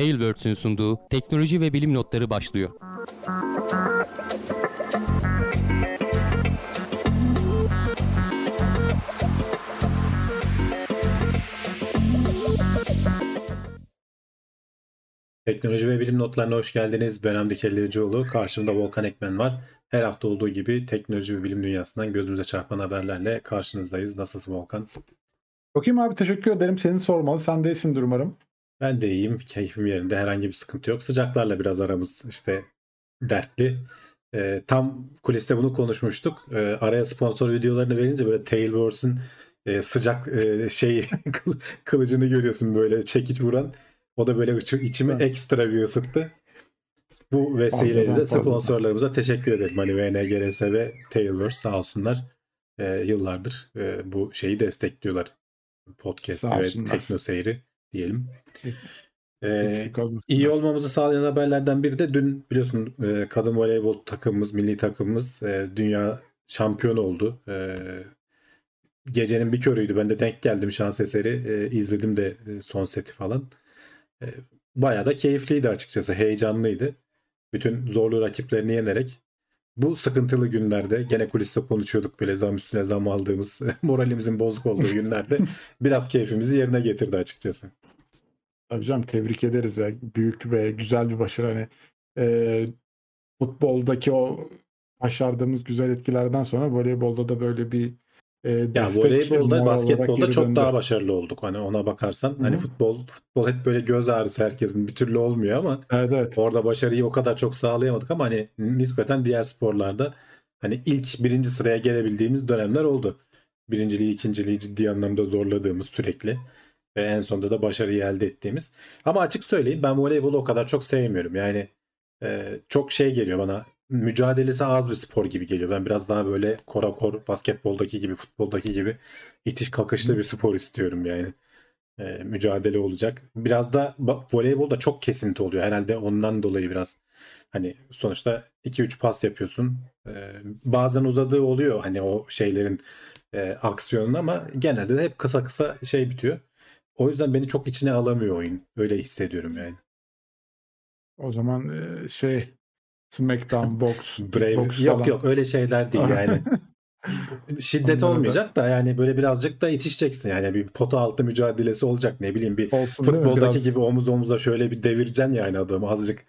Tailwords'ün sunduğu teknoloji ve bilim notları başlıyor. Teknoloji ve bilim notlarına hoş geldiniz. Ben Hamdi Kellevicioğlu. Karşımda Volkan Ekmen var. Her hafta olduğu gibi teknoloji ve bilim dünyasından gözümüze çarpan haberlerle karşınızdayız. Nasılsın Volkan? Çok iyiyim abi teşekkür ederim. Seni sormalı. Sen de iyisindir umarım. Ben de iyiyim. Keyfim yerinde. Herhangi bir sıkıntı yok. Sıcaklarla biraz aramız işte dertli. Ee, tam kuliste bunu konuşmuştuk. Ee, araya sponsor videolarını verince böyle Tailwords'un e, sıcak e, şey kılıcını görüyorsun böyle çekiç vuran. O da böyle içi, içimi evet. ekstra bir ısıttı. Bu vesileyle de sponsorlarımıza teşekkür ederim. Hani VNGRS ve Tailwords sağ olsunlar. E, yıllardır e, bu şeyi destekliyorlar. Podcast ve tekno seyri diyelim. Ee, iyi olmamızı sağlayan haberlerden biri de dün biliyorsun e, kadın voleybol takımımız, milli takımımız e, dünya şampiyonu oldu. E, gecenin bir körüydü. Ben de denk geldim şans eseri. E, izledim de e, son seti falan. E, bayağı da keyifliydi açıkçası. Heyecanlıydı. Bütün zorlu rakiplerini yenerek bu sıkıntılı günlerde gene kuliste konuşuyorduk böyle zam üstüne zam aldığımız moralimizin bozuk olduğu günlerde biraz keyfimizi yerine getirdi açıkçası. Tabii canım tebrik ederiz ya. Büyük ve güzel bir başarı. Hani e, futboldaki o başardığımız güzel etkilerden sonra voleybolda da böyle bir e, ya voleybolda, basketbolda çok daha başarılı olduk. Hani ona bakarsan Hı-hı. hani futbol futbol hep böyle göz ağrısı herkesin bir türlü olmuyor ama evet, evet. orada başarıyı o kadar çok sağlayamadık ama hani nispeten diğer sporlarda hani ilk birinci sıraya gelebildiğimiz dönemler oldu. Birinciliği, ikinciliği ciddi anlamda zorladığımız sürekli ve en sonunda da başarıyı elde ettiğimiz. Ama açık söyleyeyim ben voleybolu o kadar çok sevmiyorum. Yani e, çok şey geliyor bana mücadelesi az bir spor gibi geliyor. Ben biraz daha böyle korakor basketboldaki gibi futboldaki gibi itiş kakışlı bir spor istiyorum yani. E, mücadele olacak. Biraz da voleybolda çok kesinti oluyor. Herhalde ondan dolayı biraz hani sonuçta 2-3 pas yapıyorsun. E, bazen uzadığı oluyor hani o şeylerin e, aksiyonun ama genelde de hep kısa kısa şey bitiyor. O yüzden beni çok içine alamıyor oyun. Öyle hissediyorum yani. O zaman e, şey SmackDown, Box, Brave. Box yok falan. yok öyle şeyler değil yani. Şiddet Onları olmayacak da. da yani böyle birazcık da itişeceksin yani bir pota altı mücadelesi olacak ne bileyim bir Olsun, futboldaki Biraz... gibi omuz omuzla şöyle bir devireceksin yani adamı azıcık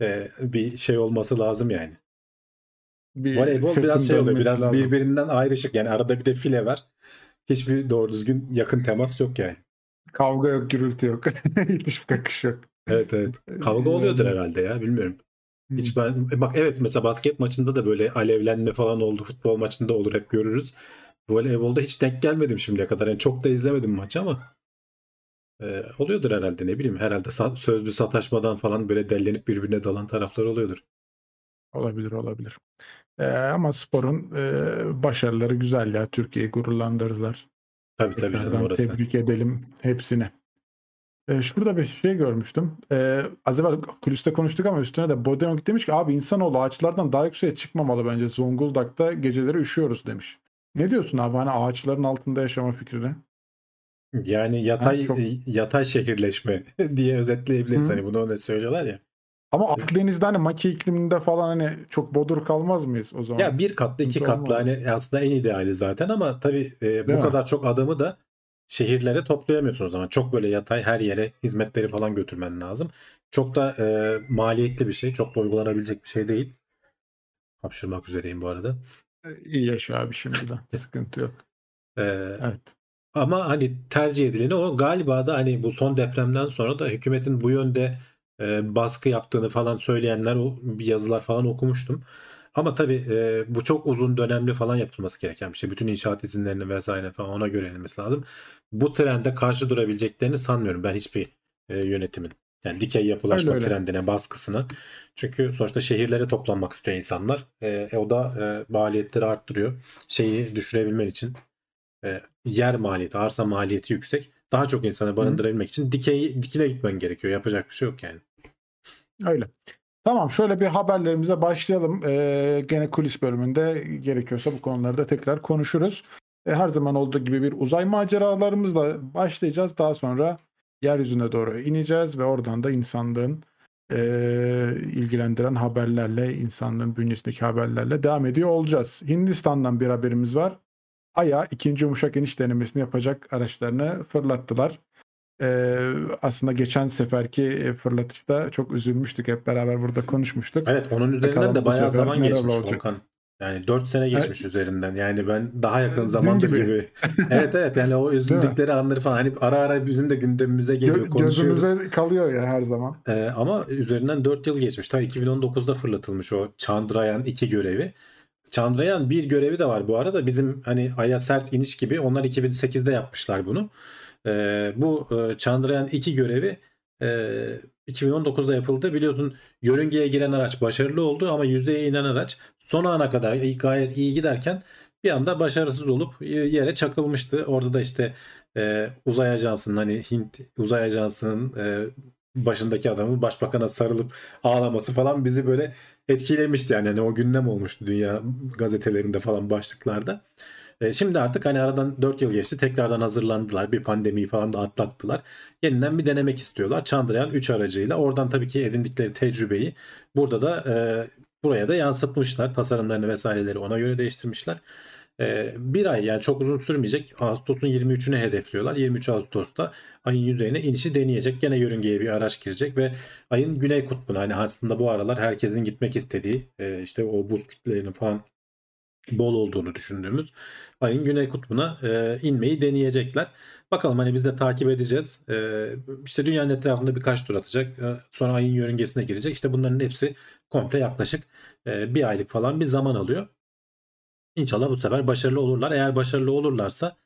e, bir şey olması lazım yani. Bir Voleybol biraz şey oluyor biraz lazım. birbirinden ayrışık yani arada bir de file var. Hiçbir doğru düzgün yakın temas yok yani. Kavga yok, gürültü yok. İtiş kakış yok. Evet evet. Kavga oluyordur herhalde ya bilmiyorum. Hiç ben e, bak evet mesela basket maçında da böyle alevlenme falan oldu. Futbol maçında olur hep görürüz. Voleybolda hiç denk gelmedim şimdiye kadar. Yani çok da izlemedim maçı ama e, oluyordur herhalde ne bileyim. Herhalde sa- sözlü sataşmadan falan böyle dellenip birbirine dalan taraflar oluyordur. Olabilir olabilir. Ee, ama sporun e, başarıları güzel ya. Türkiye'yi gururlandırdılar. Tabii tabii canım orası. Tebrik edelim hepsine. Ee, şurada bir şey görmüştüm. Ee, az evvel kulüste konuştuk ama üstüne de Bodenok demiş ki abi insanoğlu ağaçlardan daha yükseğe çıkmamalı bence. Zonguldak'ta geceleri üşüyoruz demiş. Ne diyorsun abi hani ağaçların altında yaşama fikrine? Yani yatay ha, çok... yatay şehirleşme diye özetleyebiliriz. Hani bunu öyle söylüyorlar ya. Ama Akdeniz'de hani maki ikliminde falan hani çok bodur kalmaz mıyız o zaman? Ya bir katlı iki katlı hani aslında en ideali zaten ama tabii e, bu mi? kadar çok adamı da şehirlere toplayamıyorsun o zaman. Çok böyle yatay her yere hizmetleri falan götürmen lazım. Çok da e, maliyetli bir şey. Çok da uygulanabilecek bir şey değil. Hapşırmak üzereyim bu arada. E, iyi yaşa abi şimdiden. Sıkıntı yok. Ee, evet. Ama hani tercih edileni o galiba da hani bu son depremden sonra da hükümetin bu yönde e, baskı yaptığını falan söyleyenler o yazılar falan okumuştum. Ama tabii e, bu çok uzun dönemli falan yapılması gereken bir şey. Bütün inşaat izinlerinin vesaire falan ona göre edilmesi lazım. Bu trende karşı durabileceklerini sanmıyorum ben hiçbir e, yönetimin. Yani dikey yapılaşma öyle, öyle. trendine, baskısına. Çünkü sonuçta şehirlere toplanmak istiyor insanlar. E, e, o da e, maliyetleri arttırıyor. Şeyi düşürebilmen için e, yer maliyeti, arsa maliyeti yüksek. Daha çok insanı barındırabilmek Hı. için dikey, dikine gitmen gerekiyor. Yapacak bir şey yok yani. Öyle. Tamam şöyle bir haberlerimize başlayalım. Ee, gene kulis bölümünde gerekiyorsa bu konuları da tekrar konuşuruz. Ee, her zaman olduğu gibi bir uzay maceralarımızla başlayacağız. Daha sonra yeryüzüne doğru ineceğiz ve oradan da insanlığın e, ilgilendiren haberlerle, insanlığın bünyesindeki haberlerle devam ediyor olacağız. Hindistan'dan bir haberimiz var. Ay'a ikinci yumuşak iniş denemesini yapacak araçlarını fırlattılar. E, aslında geçen seferki e, fırlatışta çok üzülmüştük. Hep beraber burada konuşmuştuk. Evet onun üzerinden Bakalım de bu bayağı sefer zaman neler geçmiş olacak? Volkan. Yani 4 sene geçmiş üzerinden. Yani ben daha yakın Dün zamandır gibi. gibi. evet evet yani o üzüldükleri anları falan hani ara ara bizim de gündemimize geliyor Gö- konuşuyoruz. gözümüze kalıyor ya her zaman. Ee, ama üzerinden 4 yıl geçmiş. Ta 2019'da fırlatılmış o Chandrayaan 2 görevi. Chandrayaan 1 görevi de var bu arada. Bizim hani Ay'a sert iniş gibi onlar 2008'de yapmışlar bunu. Ee, bu e, Chandrayaan 2 görevi e, 2019'da yapıldı. Biliyorsun yörüngeye giren araç başarılı oldu ama yüzdeye inen araç son ana kadar gayet iyi giderken bir anda başarısız olup yere çakılmıştı. Orada da işte e, uzay ajansının hani Hint uzay ajansının e, başındaki adamın başbakana sarılıp ağlaması falan bizi böyle etkilemişti yani hani o gündem olmuştu dünya gazetelerinde falan başlıklarda. E, şimdi artık hani aradan 4 yıl geçti tekrardan hazırlandılar bir pandemiyi falan da atlattılar. Yeniden bir denemek istiyorlar. Chandrayaan 3 aracıyla oradan tabii ki edindikleri tecrübeyi burada da e, buraya da yansıtmışlar. Tasarımlarını vesaireleri ona göre değiştirmişler. E, bir ay yani çok uzun sürmeyecek. Ağustos'un 23'üne hedefliyorlar. 23 Ağustos'ta ayın yüzeyine inişi deneyecek. Gene yörüngeye bir araç girecek ve ayın güney kutbuna hani aslında bu aralar herkesin gitmek istediği e, işte o buz kütlelerinin falan bol olduğunu düşündüğümüz ayın güney kutbuna e, inmeyi deneyecekler. Bakalım hani biz de takip edeceğiz. E, işte dünyanın etrafında birkaç tur atacak. E, sonra ayın yörüngesine girecek. İşte bunların hepsi komple yaklaşık e, bir aylık falan bir zaman alıyor. İnşallah bu sefer başarılı olurlar. Eğer başarılı olurlarsa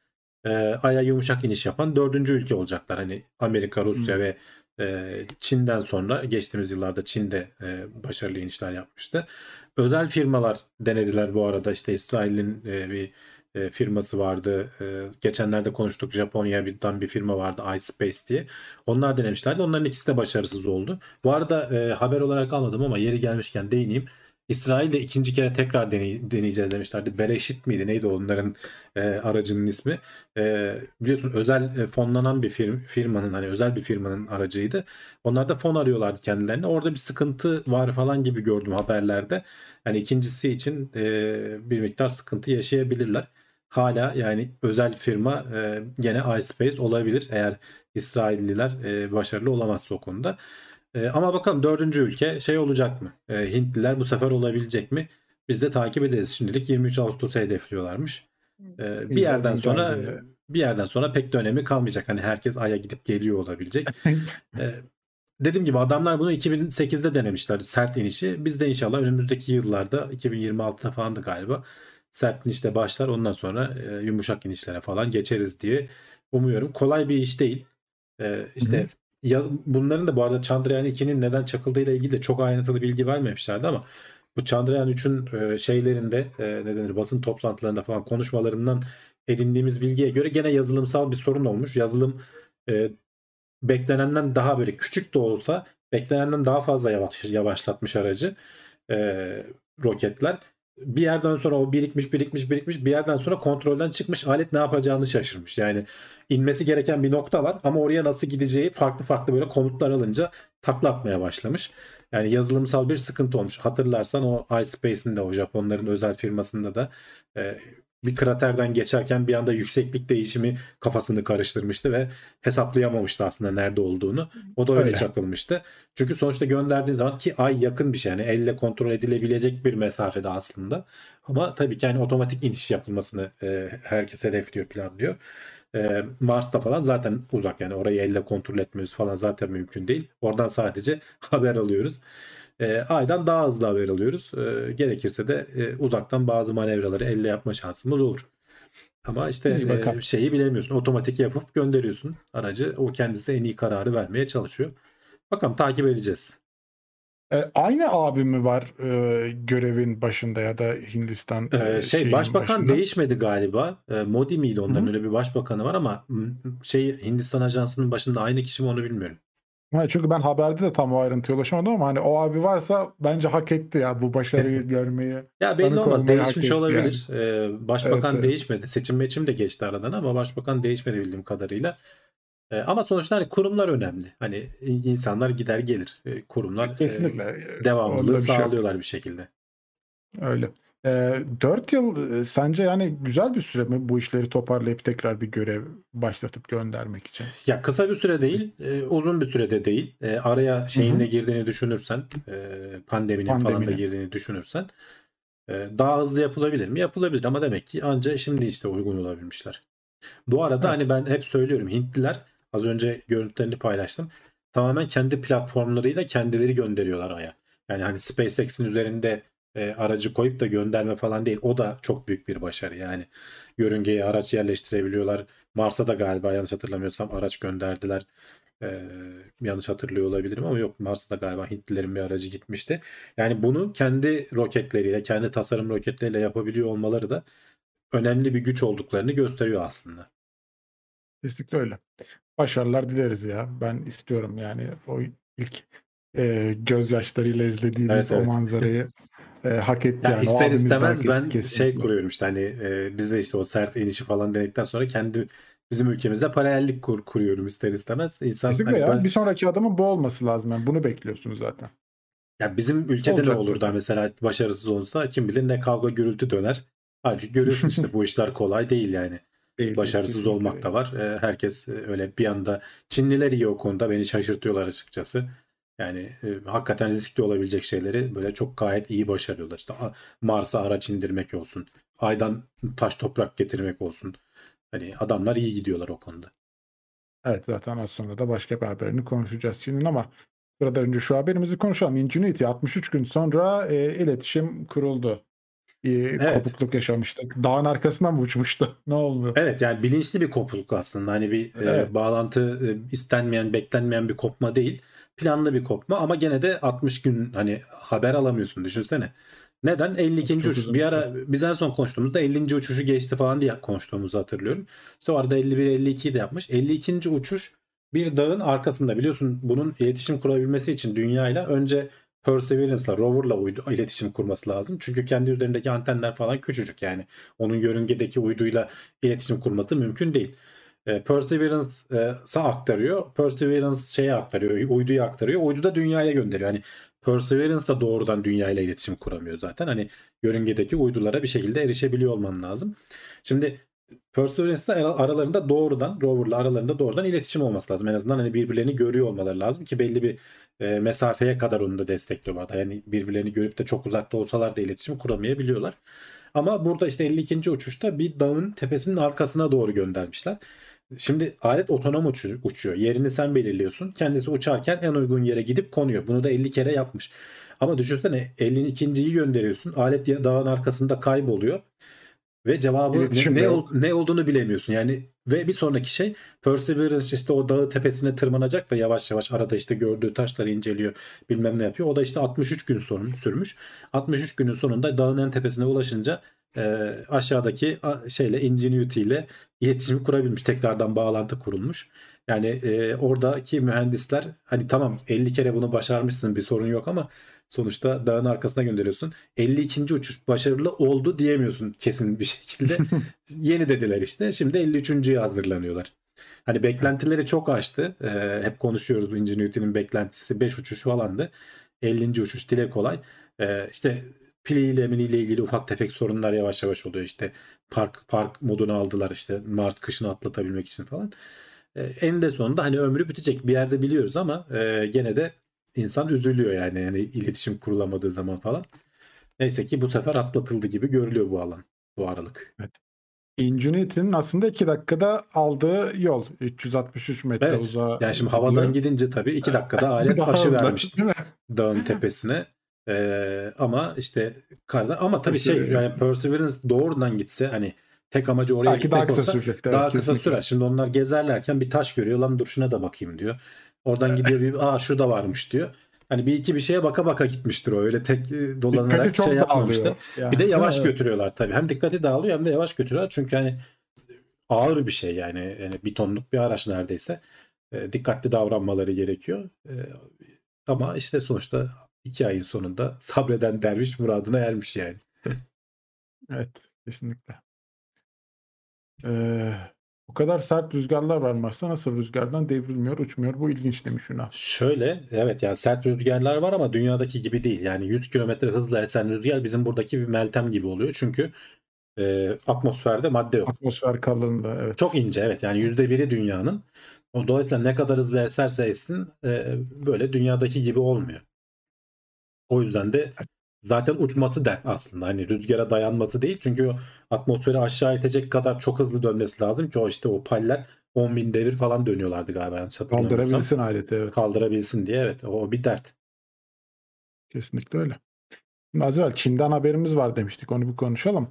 e, Ay'a yumuşak iniş yapan dördüncü ülke olacaklar. Hani Amerika, Rusya Hmm. ve e, Çin'den sonra geçtiğimiz yıllarda Çin'de e, başarılı inişler yapmıştı. Özel firmalar denediler bu arada. İşte İsrail'in e, bir e, firması vardı. E, geçenlerde konuştuk. Japonya'dan bir firma vardı iSpace diye. Onlar denemişlerdi. Onların ikisi de başarısız oldu. Bu arada e, haber olarak almadım ama yeri gelmişken değineyim. İsrail'de ikinci kere tekrar deney- deneyeceğiz demişlerdi. Bereşit miydi? Neydi onların e, aracının ismi? E, biliyorsun özel e, fonlanan bir firm, firmanın hani özel bir firmanın aracıydı. Onlar da fon arıyorlardı kendilerine. Orada bir sıkıntı var falan gibi gördüm haberlerde. Yani ikincisi için e, bir miktar sıkıntı yaşayabilirler. Hala yani özel firma e, gene iSpace olabilir eğer İsrailliler e, başarılı olamazsa o konuda. E, ama bakalım dördüncü ülke şey olacak mı? E, Hintliler bu sefer olabilecek mi? Biz de takip ederiz. Şimdilik 23 Ağustos'u hedefliyorlarmış. E, bir yerden sonra bir- yerden sonra pek de önemi kalmayacak. Hani herkes Ay'a gidip geliyor olabilecek. E, dediğim gibi adamlar bunu 2008'de denemişler sert inişi. Biz de inşallah önümüzdeki yıllarda 2026'da falan da galiba sert inişte başlar. Ondan sonra e, yumuşak inişlere falan geçeriz diye umuyorum. Kolay bir iş değil. E, işte. Yaz, bunların da bu arada Chandrayaan 2'nin neden çakıldığıyla ilgili de çok ayrıntılı bilgi vermemişlerdi ama bu Chandrayaan 3'ün e, şeylerinde e, ne denir basın toplantılarında falan konuşmalarından edindiğimiz bilgiye göre gene yazılımsal bir sorun olmuş. Yazılım e, beklenenden daha böyle küçük de olsa beklenenden daha fazla yavaş, yavaşlatmış aracı e, roketler. Bir yerden sonra o birikmiş birikmiş birikmiş bir yerden sonra kontrolden çıkmış alet ne yapacağını şaşırmış. Yani inmesi gereken bir nokta var ama oraya nasıl gideceği farklı farklı böyle komutlar alınca takla atmaya başlamış. Yani yazılımsal bir sıkıntı olmuş. Hatırlarsan o iSpace'in de o Japonların özel firmasında da e, bir kraterden geçerken bir anda yükseklik değişimi kafasını karıştırmıştı ve hesaplayamamıştı aslında nerede olduğunu. O da öyle, Öyle. çakılmıştı. Çünkü sonuçta gönderdiğin zaman ki ay yakın bir şey yani elle kontrol edilebilecek bir mesafede aslında. Ama tabii ki yani otomatik iniş yapılmasını e, herkes hedefliyor, planlıyor. E, Mars'ta falan zaten uzak yani orayı elle kontrol etmemiz falan zaten mümkün değil. Oradan sadece haber alıyoruz. E, aydan daha hızlı haber alıyoruz. E, gerekirse de e, uzaktan bazı manevraları elle yapma şansımız olur. Ama işte e, şeyi bilemiyorsun. Otomatik yapıp gönderiyorsun aracı. O kendisi en iyi kararı vermeye çalışıyor. Bakalım takip edeceğiz. E, aynı abi mi var e, görevin başında ya da Hindistan Ee, e, şey başbakan başında? değişmedi galiba. Ee, Modi miydi onların Hı hı. öyle bir başbakanı var ama şey Hindistan ajansının başında aynı kişi mi onu bilmiyorum. Ha, çünkü ben haberde de tam o ayrıntıya ulaşamadım ama hani o abi varsa bence hak etti ya bu başarıyı görmeyi. Ya belli olmaz değişmiş olabilir. Ee, başbakan Evet, evet. değişmedi. Seçim meçim de geçti aradan ama başbakan değişmedi bildiğim kadarıyla. E, ama sonuçta hani kurumlar önemli. Hani insanlar gider gelir. E, kurumlar e, Kesinlikle. Onda devamlılığı bir şey sağlıyorlar bir şekilde. Öyle. Ee, 4 yıl e, sence yani güzel bir süre mi bu işleri toparlayıp tekrar bir görev başlatıp göndermek için? Ya kısa bir süre değil, e, uzun bir sürede değil. E, araya şeyin de girdiğini düşünürsen, e, pandeminin falan da Pandeminin. girdiğini düşünürsen e, daha hızlı yapılabilir mi? Yapılabilir ama demek ki anca şimdi işte uygun olabilmişler. Bu arada Evet. hani ben hep söylüyorum Hintliler az önce görüntülerini paylaştım. Tamamen kendi platformlarıyla kendileri gönderiyorlar Ay'a. Yani hani SpaceX'in üzerinde e, aracı koyup da gönderme falan değil. O da çok büyük bir başarı. Yani yörüngeye araç yerleştirebiliyorlar. Mars'a da galiba yanlış hatırlamıyorsam araç gönderdiler. E, yanlış hatırlıyor olabilirim ama yok Mars'a da galiba Hintlilerin bir aracı gitmişti. Yani bunu kendi roketleriyle, kendi tasarım roketleriyle yapabiliyor olmaları da önemli bir güç olduklarını gösteriyor aslında. Kesinlikle öyle. Başarılar dileriz ya. Ben istiyorum yani o ilk e, gözyaşlarıyla izlediğimiz Evet, o evet. manzarayı e, hak etti. Ya yani. O ister istemez hak ben şey kesinlikle. kuruyorum işte hani e, biz de işte o sert inişi falan denedikten sonra kendi bizim ülkemizde paralellik kur, kuruyorum ister istemez. İnsan Kesinlikle hani ya. ben- Bir sonraki adımın bu olması lazım. Yani bunu bekliyorsunuz zaten. ya bizim ülkede ne Olacak olur da mesela başarısız olsa kim bilir ne kavga gürültü döner. Halbuki görüyorsun işte bu işler kolay değil yani. Değil, Başarısız kesinlikle olmak da var. E, herkes e, öyle bir anda Çinliler iyi o konuda beni şaşırtıyorlar açıkçası. Yani e, hakikaten riskli olabilecek şeyleri böyle çok gayet iyi başarıyorlar. İşte Mars'a araç indirmek olsun. Aydan taş toprak getirmek olsun. Hani adamlar iyi gidiyorlar o konuda. Evet zaten az sonra da başka bir haberini konuşacağız şimdi ama sırada önce şu haberimizi konuşalım. Ingenuity 63 gün sonra e, iletişim kuruldu. Bir Evet. kopukluk yaşamıştık. Dağın arkasından mı uçmuştu? Ne oldu? Evet yani bilinçli bir kopukluk aslında. Hani bir e, Evet. bağlantı e, istenmeyen, beklenmeyen bir kopma değil. Planlı bir kopma ama gene de 60 gün hani haber alamıyorsun düşünsene. Neden? 52. Çok uçuş. bir ara biz en son konuştuğumuzda 50. uçuşu geçti falan diye konuştuğumuzu hatırlıyorum. İşte o arada 51-52'yi de yapmış. 52. uçuş bir dağın arkasında biliyorsun bunun iletişim kurabilmesi için dünyayla önce Perseverance'la, rover'la uydu, iletişim kurması lazım. Çünkü kendi üzerindeki antenler falan küçücük yani. Onun yörüngedeki uyduyla iletişim kurması mümkün değil. E, Perseverance'a aktarıyor. Perseverance şeye aktarıyor, uyduya aktarıyor. Uydu da dünyaya gönderiyor. Hani Perseverance da doğrudan dünyayla iletişim kuramıyor zaten. Hani yörüngedeki uydulara bir şekilde erişebiliyor olman lazım. Şimdi Perseverance'la ara- aralarında doğrudan rover'la aralarında doğrudan iletişim olması lazım. En azından hani birbirlerini görüyor olmaları lazım ki belli bir e, mesafeye kadar onu da destekliyor bu arada. Yani birbirlerini görüp de çok uzakta olsalar da iletişim kuramayabiliyorlar. Ama burada işte 52. uçuşta bir dağın tepesinin arkasına doğru göndermişler. Şimdi alet otonom uçu- uçuyor. Yerini sen belirliyorsun. Kendisi uçarken en uygun yere gidip konuyor. Bunu da 50 kere yapmış. Ama düşünsene 52.yi gönderiyorsun. Alet dağın arkasında kayboluyor. Ve cevabı İletişim ne, ne, ol- ne olduğunu bilemiyorsun. Yani ve bir sonraki şey Perseverance işte o dağı tepesine tırmanacak da yavaş yavaş arada işte gördüğü taşları inceliyor bilmem ne yapıyor. O da işte 63 gün sorun sürmüş. 63 günün sonunda dağın en tepesine ulaşınca e, aşağıdaki şeyle Ingenuity ile iletişim kurabilmiş. Tekrardan bağlantı kurulmuş. Yani e, oradaki mühendisler hani tamam 50 kere bunu başarmışsın bir sorun yok ama sonuçta dağın arkasına gönderiyorsun. 52. uçuş başarılı oldu diyemiyorsun kesin bir şekilde. Yeni dediler işte. Şimdi 53.ye hazırlanıyorlar. Hani beklentileri çok aştı. Ee, hep konuşuyoruz bu Ingenuity'nin beklentisi 5 uçuş falandı. 50. uçuş dile kolay. Ee, işte piliyle miniyle ilgili ufak tefek sorunlar yavaş yavaş oluyor. İşte park park modunu aldılar işte Mart kışını atlatabilmek için falan. Ee, eninde sonunda hani ömrü bitecek bir yerde biliyoruz ama e, gene de insan üzülüyor yani. yani iletişim kurulamadığı zaman falan. Neyse ki bu sefer atlatıldı gibi görülüyor bu alan, bu aralık. Ingenity'nin aslında 2 dakikada aldığı yol 363 metre Evet. uzağa. Yani şimdi havadan gidince tabii 2 dakikada alet Daha aşı hızlı, vermiş dağın tepesine. Ee, ama işte karda ama tabii şey yani Perseverance. Doğrudan gitse hani tek amacı oraya Belki daha gitmek kısa olsa sürecek. evet, daha kısa kesinlikle. sürer. Şimdi onlar gezerlerken bir taş görüyor lan dur şuna da bakayım diyor. Oradan gidiyor bir aa şurada varmış diyor. Hani bir iki bir şeye baka baka gitmiştir o. Öyle tek Dikkati dolanarak çok şey yapmamıştır. dağılıyor. Yani. Bir de yavaş Evet. götürüyorlar tabii. Hem dikkati dağılıyor hem de yavaş götürüyorlar. Çünkü hani ağır bir şey yani. yani bir tonluk bir araç neredeyse. E, dikkatli davranmaları gerekiyor. E, ama işte sonuçta iki ayın sonunda sabreden derviş muradına ermiş yani. Evet, kesinlikle. Ee, O kadar sert rüzgarlar var Mars'ta nasıl rüzgardan devrilmiyor, uçmuyor? Bu ilginç demiş Ünal. Şöyle evet yani sert rüzgarlar var ama dünyadaki gibi değil. Yani 100 kilometre hızla esen rüzgar bizim buradaki bir meltem gibi oluyor. Çünkü e, atmosferde madde yok. Atmosfer kalınlığı evet. Çok ince evet yani yüzde biri dünyanın. O dolayısıyla ne kadar hızlı eserse essin e, böyle dünyadaki gibi olmuyor. O yüzden de zaten uçması dert aslında. Hani rüzgara dayanması değil. Çünkü atmosferi aşağı itecek kadar çok hızlı dönmesi lazım ki o işte o paller 10 bin devir falan dönüyorlardı galiba. Kaldırabilsin aleti evet. Kaldırabilsin diye evet o, bir dert. Kesinlikle öyle. Az evvel Çin'den haberimiz var demiştik. Onu bir konuşalım.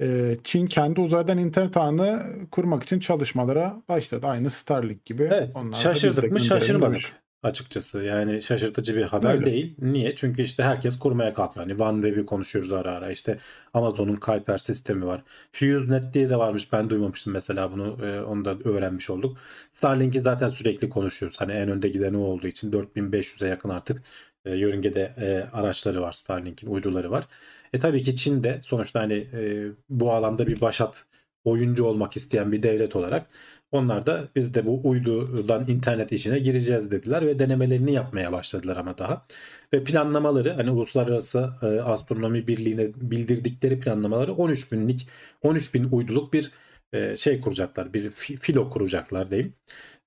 Ee, Çin kendi uzaydan internet ağını kurmak için çalışmalara başladı. Aynı Starlink gibi. Evet Onlar şaşırdık mı şaşırmadık. Açıkçası. Yani şaşırtıcı bir haber Öyle. değil. Niye? Çünkü işte herkes kurmaya kalkıyor. Hani OneWeb'i konuşuyoruz ara ara. İşte Amazon'un Kuiper sistemi var. HughesNet diye de varmış. Ben duymamıştım mesela bunu. Ee, onu da öğrenmiş olduk. Starlink'i zaten sürekli konuşuyoruz. Hani en önde giden o olduğu için 4500'e yakın artık e, yörüngede e, araçları var. Starlink'in uyduları var. E tabii ki Çin de sonuçta hani e, bu alanda bir başat oyuncu olmak isteyen bir devlet olarak onlar da biz de bu uydudan internet işine gireceğiz dediler ve denemelerini yapmaya başladılar ama daha. Ve planlamaları hani Uluslararası e, Astronomi Birliği'ne bildirdikleri planlamaları 13 binlik 13 bin uyduluk bir e, şey kuracaklar. Bir fi- filo kuracaklar diyeyim.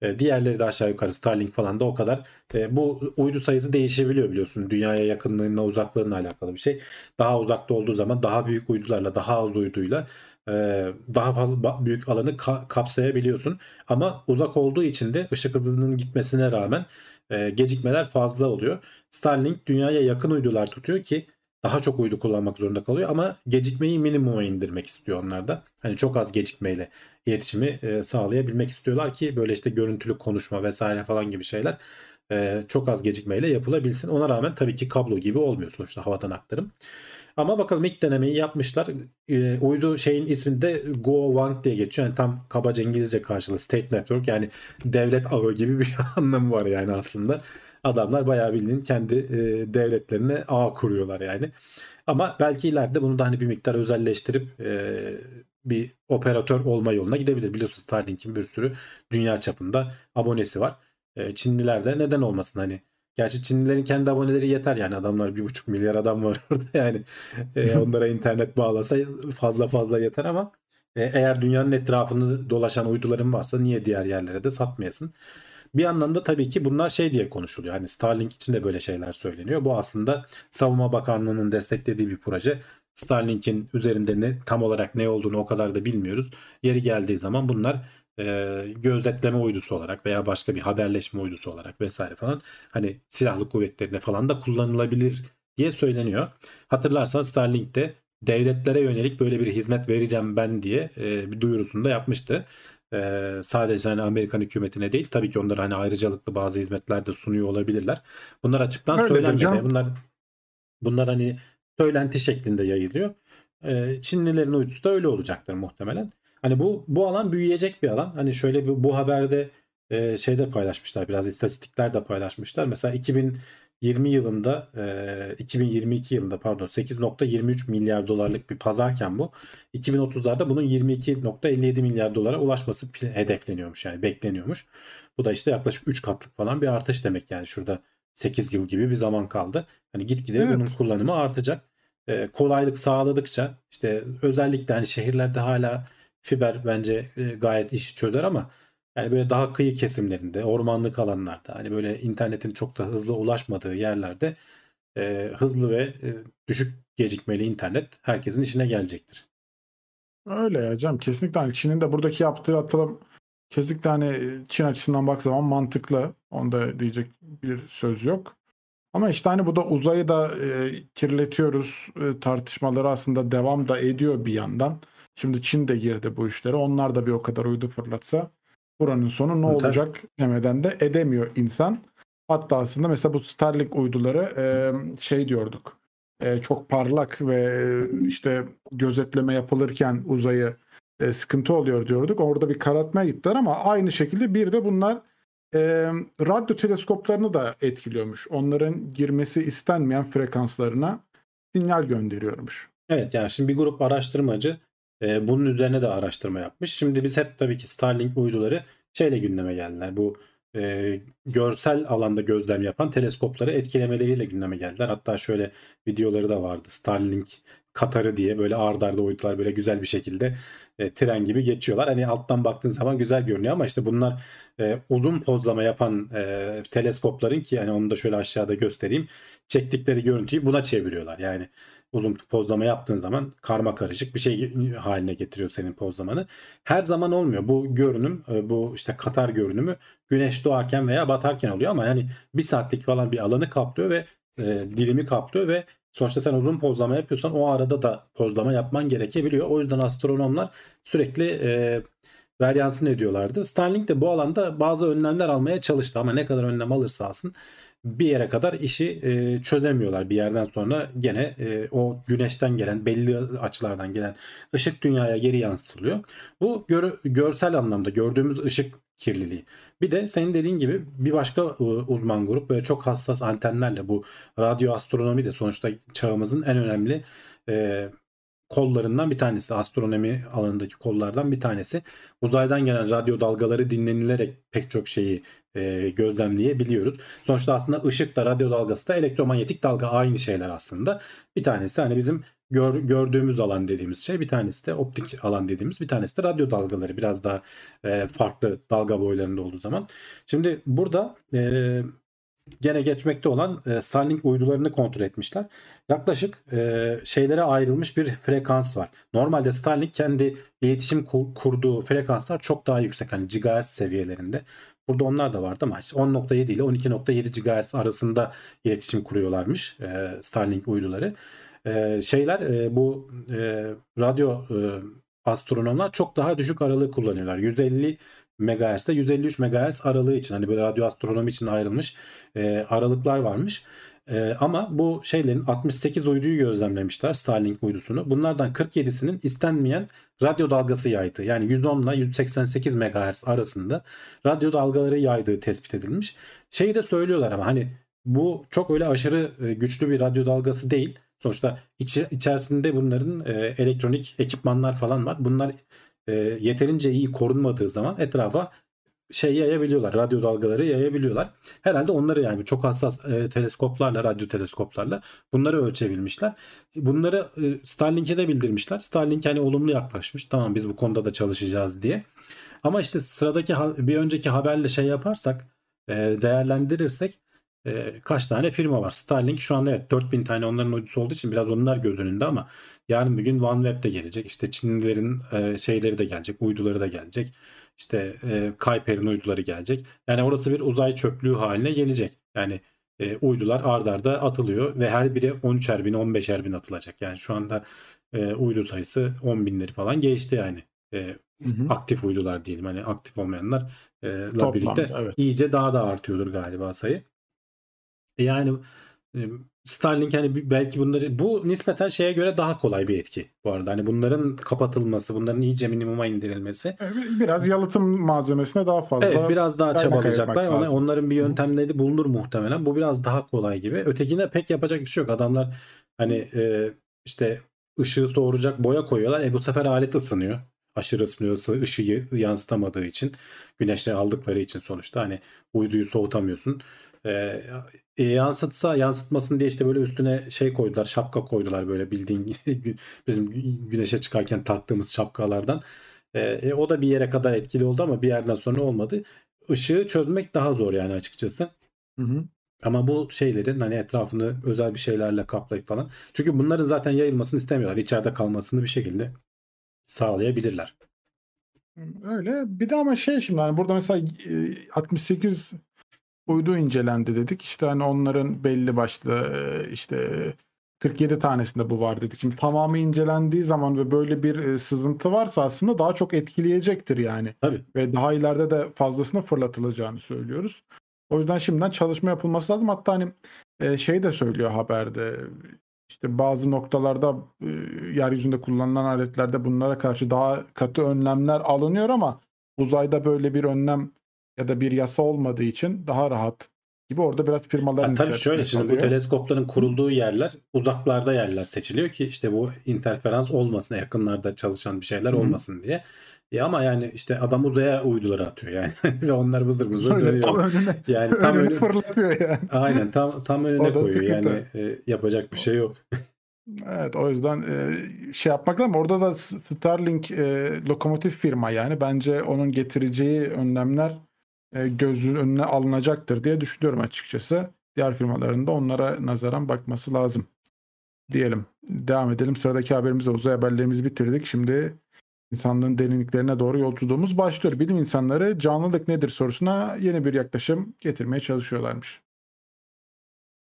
E, diğerleri de aşağı yukarı Starlink falan da o kadar. Bu uydu sayısı değişebiliyor biliyorsun. Dünyaya yakınlığına uzaklığına alakalı bir şey. Daha uzakta olduğu zaman daha büyük uydularla daha az uyduyla daha fazla büyük alanı ka- kapsayabiliyorsun. Ama uzak olduğu için de ışık hızının gitmesine rağmen e, gecikmeler fazla oluyor. Starlink dünyaya yakın uydular tutuyor ki daha çok uydu kullanmak zorunda kalıyor ama gecikmeyi minimuma indirmek istiyor onlar da. Hani çok az gecikmeyle iletişimi e, sağlayabilmek istiyorlar ki böyle işte görüntülü konuşma vesaire falan gibi şeyler e, çok az gecikmeyle yapılabilsin. Ona rağmen tabii ki kablo gibi olmuyor sonuçta havadan aktarım. Ama bakalım ilk denemeyi yapmışlar. E, uydu şeyin isminde Go Wang diye geçiyor. Yani tam kabaca İngilizce karşılığı State Network yani devlet ağı gibi bir anlamı var yani aslında. Adamlar bayağı bildiğin kendi e, devletlerine ağ kuruyorlar yani. Ama belki ileride bunu da hani bir miktar özelleştirip e, bir operatör olma yoluna gidebilir. Biliyorsunuz Starlink'in bir sürü dünya çapında abonesi var. E, Çinliler de neden olmasın hani. Gerçi Çinlilerin kendi aboneleri yeter yani adamlar bir buçuk milyar adam var orada yani E, onlara internet bağlasa fazla fazla yeter ama e, eğer dünyanın etrafını dolaşan uyduların varsa niye diğer yerlere de satmayasın? Bir yandan da tabii ki bunlar şey diye konuşuluyor. Hani Starlink için de böyle şeyler söyleniyor. Bu aslında Savunma Bakanlığı'nın desteklediği bir proje. Starlink'in üzerinde ne tam olarak ne olduğunu o kadar da bilmiyoruz. Yeri geldiği zaman bunlar e, gözetleme uydusu olarak veya başka bir haberleşme uydusu olarak vesaire falan hani silahlı kuvvetlerine falan da kullanılabilir diye söyleniyor. Hatırlarsanız Starlink de devletlere yönelik böyle bir hizmet vereceğim ben diye e, bir duyurusunu da yapmıştı. E, sadece hani Amerikan hükümetine değil tabii ki onlar hani ayrıcalıklı bazı hizmetler de sunuyor olabilirler. Bunlar açıktan Öyledir söylenmedi. Bunlar bunlar hani söylenti şeklinde yayılıyor. Çinlilerin uydusu da öyle olacaktır muhtemelen. Hani bu bu alan büyüyecek bir alan. Hani şöyle bir bu haberde e, şeyde paylaşmışlar biraz istatistikler de paylaşmışlar. Mesela 2020 yılında e, 2022 yılında pardon 8.23 milyar dolarlık bir pazarken bu 2030'larda bunun 22.57 milyar dolara ulaşması hedefleniyormuş yani bekleniyormuş. Bu da işte yaklaşık 3 katlık falan bir artış demek yani şurada 8 yıl gibi bir zaman kaldı. Hani gitgide Evet. bunun kullanımı artacak. E, kolaylık sağladıkça işte özellikle hani şehirlerde hala fiber bence e, gayet işi çözer ama yani böyle daha kıyı kesimlerinde, ormanlık alanlarda hani böyle internetin çok da hızlı ulaşmadığı yerlerde e, hızlı ve e, düşük gecikmeli internet herkesin işine gelecektir. Öyle ya canım. Kesinlikle hani Çin'in de buradaki yaptığı atılım kesinlikle hani Çin açısından bak zaman mantıklı. Onda diyecek bir söz yok. Ama işte hani bu da uzayı da e, kirletiyoruz e, tartışmaları aslında devam da ediyor bir yandan. Şimdi Çin de girdi bu işlere. Onlar da bir o kadar uydu fırlatsa buranın sonu ne Tabii. olacak demeden de edemiyor insan. Hatta aslında mesela bu Starlink uyduları e, şey diyorduk. E, çok parlak ve e, işte gözetleme yapılırken uzayı e, sıkıntı oluyor diyorduk. Orada bir karartmaya gittiler ama aynı şekilde bir de bunlar e, radyo teleskoplarını da etkiliyormuş. Onların girmesi istenmeyen frekanslarına sinyal gönderiyormuş. Evet yani şimdi bir grup araştırmacı e, bunun üzerine de araştırma yapmış. Şimdi biz hep tabii ki Starlink uyduları şeyle gündeme geldiler. Bu e, görsel alanda gözlem yapan teleskopları etkilemeleriyle gündeme geldiler. Hatta şöyle videoları da vardı. Starlink Katar'ı diye böyle ardarda arda uydular böyle güzel bir şekilde e, tren gibi geçiyorlar. Hani alttan baktığın zaman güzel görünüyor ama işte bunlar e, uzun pozlama yapan e, teleskopların ki hani onu da şöyle aşağıda göstereyim. Çektikleri görüntüyü buna çeviriyorlar. Yani uzun pozlama yaptığın zaman karma karışık bir şey haline getiriyor senin pozlamanı. Her zaman olmuyor. Bu görünüm, e, bu işte Katar görünümü güneş doğarken veya batarken oluyor ama yani bir saatlik falan bir alanı kaplıyor ve e, dilimi kaplıyor ve sonuçta sen uzun pozlama yapıyorsan o arada da pozlama yapman gerekebiliyor. O yüzden astronomlar sürekli e, varyansın ediyorlardı. Starlink de bu alanda bazı önlemler almaya çalıştı ama ne kadar önlem alırsa alsın bir yere kadar işi e, çözemiyorlar. Bir yerden sonra gene e, o güneşten gelen belli açılardan gelen ışık dünyaya geri yansıtılıyor. Bu gör, görsel anlamda gördüğümüz ışık kirliliği. Bir de senin dediğin gibi bir başka e, uzman grup böyle çok hassas antenlerle bu radyo astronomi de sonuçta çağımızın en önemli e, kollarından bir tanesi. Astronomi alanındaki kollardan bir tanesi. Uzaydan gelen radyo dalgaları dinlenilerek pek çok şeyi e, gözlemleyebiliyoruz. Sonuçta aslında ışık da radyo dalgası da elektromanyetik dalga aynı şeyler aslında. Bir tanesi hani bizim gör, gördüğümüz alan dediğimiz şey bir tanesi de optik alan dediğimiz bir tanesi de radyo dalgaları biraz daha e, farklı dalga boylarında olduğu zaman. Şimdi burada e, gene geçmekte olan e, Starlink uydularını kontrol etmişler. Yaklaşık e, şeylere ayrılmış bir frekans var. Normalde Starlink kendi iletişim kurduğu frekanslar çok daha yüksek hani gigahertz seviyelerinde. Burada onlar da vardı ama 10.7 ile 12.7 GHz arasında iletişim kuruyorlarmış e, Starlink uyduları. E, şeyler e, bu e, radyo e, astronomlar çok daha düşük aralığı kullanıyorlar. 150 MHz ile 153 MHz aralığı için hani böyle radyo astronomi için ayrılmış e, aralıklar varmış. E, ama bu şeylerin 68 uyduyu gözlemlemişler Starlink uydusunu. Bunlardan 47'sinin istenmeyen radyo dalgası yaydı. Yani 110 ile 188 MHz arasında radyo dalgaları yaydığı tespit edilmiş. Şeyi de söylüyorlar ama hani bu çok öyle aşırı e, güçlü bir radyo dalgası değil. Sonuçta iç, içerisinde bunların e, elektronik ekipmanlar falan var. Bunlar e, yeterince iyi korunmadığı zaman etrafa şey yayabiliyorlar. Radyo dalgaları yayabiliyorlar. Herhalde onları yani çok hassas e, teleskoplarla, radyo teleskoplarla bunları ölçebilmişler. Bunları e, Starlink'e de bildirmişler. Starlink hani olumlu yaklaşmış. Tamam biz bu konuda da çalışacağız diye. Ama işte sıradaki bir önceki haberle şey yaparsak e, değerlendirirsek e, kaç tane firma var. Starlink şu anda evet 4000 tane onların uydusu olduğu için biraz onlar göz önünde ama yarın bir gün OneWeb de gelecek. İşte Çinlilerin e, şeyleri de gelecek, uyduları da gelecek. İşte e, Kuiper'in uyduları gelecek. Yani orası bir uzay çöplüğü haline gelecek. Yani e, uydular ard arda atılıyor ve her biri 13'er bin 15'er bin atılacak. Yani şu anda e, uydu sayısı 10 binleri falan geçti yani. E, hı hı. Aktif uydular diyelim. Hani aktif olmayanlar e, la birlikte evet. iyice daha da artıyordur galiba sayı. E, yani Starlink hani belki bunları bu nispeten şeye göre daha kolay bir etki bu arada. Hani bunların kapatılması, bunların iyice minimuma indirilmesi. Biraz yalıtım malzemesine daha fazla. Evet, biraz daha çabalayacaklar. Ona, onların bir yöntemleri bulunur muhtemelen. Bu biraz daha kolay gibi. Ötekine pek yapacak bir şey yok. Adamlar hani e, işte ışığı doğuracak boya koyuyorlar. E bu sefer alet ısınıyor. Aşırı ısınıyorsa ışığı yansıtamadığı için güneşle aldıkları için sonuçta hani uyduyu soğutamıyorsun. E, e, yansıtsa yansıtmasın diye işte böyle üstüne şey koydular şapka koydular böyle bildiğin bizim güneşe çıkarken taktığımız şapkalardan. E, e, o da bir yere kadar etkili oldu ama bir yerden sonra olmadı. Işığı çözmek daha zor yani açıkçası. Hı hı. Ama bu şeylerin hani etrafını özel bir şeylerle kaplayıp falan. Çünkü bunların zaten yayılmasını istemiyorlar. İçeride kalmasını bir şekilde sağlayabilirler. Öyle. Bir de ama şey şimdi hani burada mesela 68 uydu incelendi dedik. İşte hani onların belli başlı işte 47 tanesinde bu var dedik. Şimdi tamamı incelendiği zaman ve böyle bir sızıntı varsa aslında daha çok etkileyecektir yani. Tabii. Ve daha ileride de fazlasına fırlatılacağını söylüyoruz. O yüzden şimdiden çalışma yapılması lazım. Hatta hani şey de söylüyor haberde. İşte bazı noktalarda yeryüzünde kullanılan aletlerde bunlara karşı daha katı önlemler alınıyor ama uzayda böyle bir önlem ya da bir yasa olmadığı için daha rahat gibi orada biraz firmaların Ya tabii şöyle şimdi bu teleskopların kurulduğu yerler uzaklarda yerler seçiliyor ki işte bu interferans olmasın yakınlarda çalışan bir şeyler Hı hı. olmasın diye. Ya ama yani işte adam uzaya uyduları atıyor yani ve onlar vızır vızır Öyle tam dönüyor. önüne, Yani tam önüne önü, fırlatıyor yani. aynen tam tam önüne koyuyor yani e, yapacak bir şey yok. Evet o yüzden e, şey yapmak lazım. Orada da Starlink e, lokomotif firma yani bence onun getireceği önlemler e, gözünün önüne alınacaktır diye düşünüyorum açıkçası. Diğer firmaların da onlara nazaran bakması lazım. Diyelim. Devam edelim. Sıradaki haberimizde uzay haberlerimizi bitirdik. Şimdi insanlığın derinliklerine doğru yolculuğumuz başlıyor. Bilim insanları canlılık nedir sorusuna yeni bir yaklaşım getirmeye çalışıyorlarmış.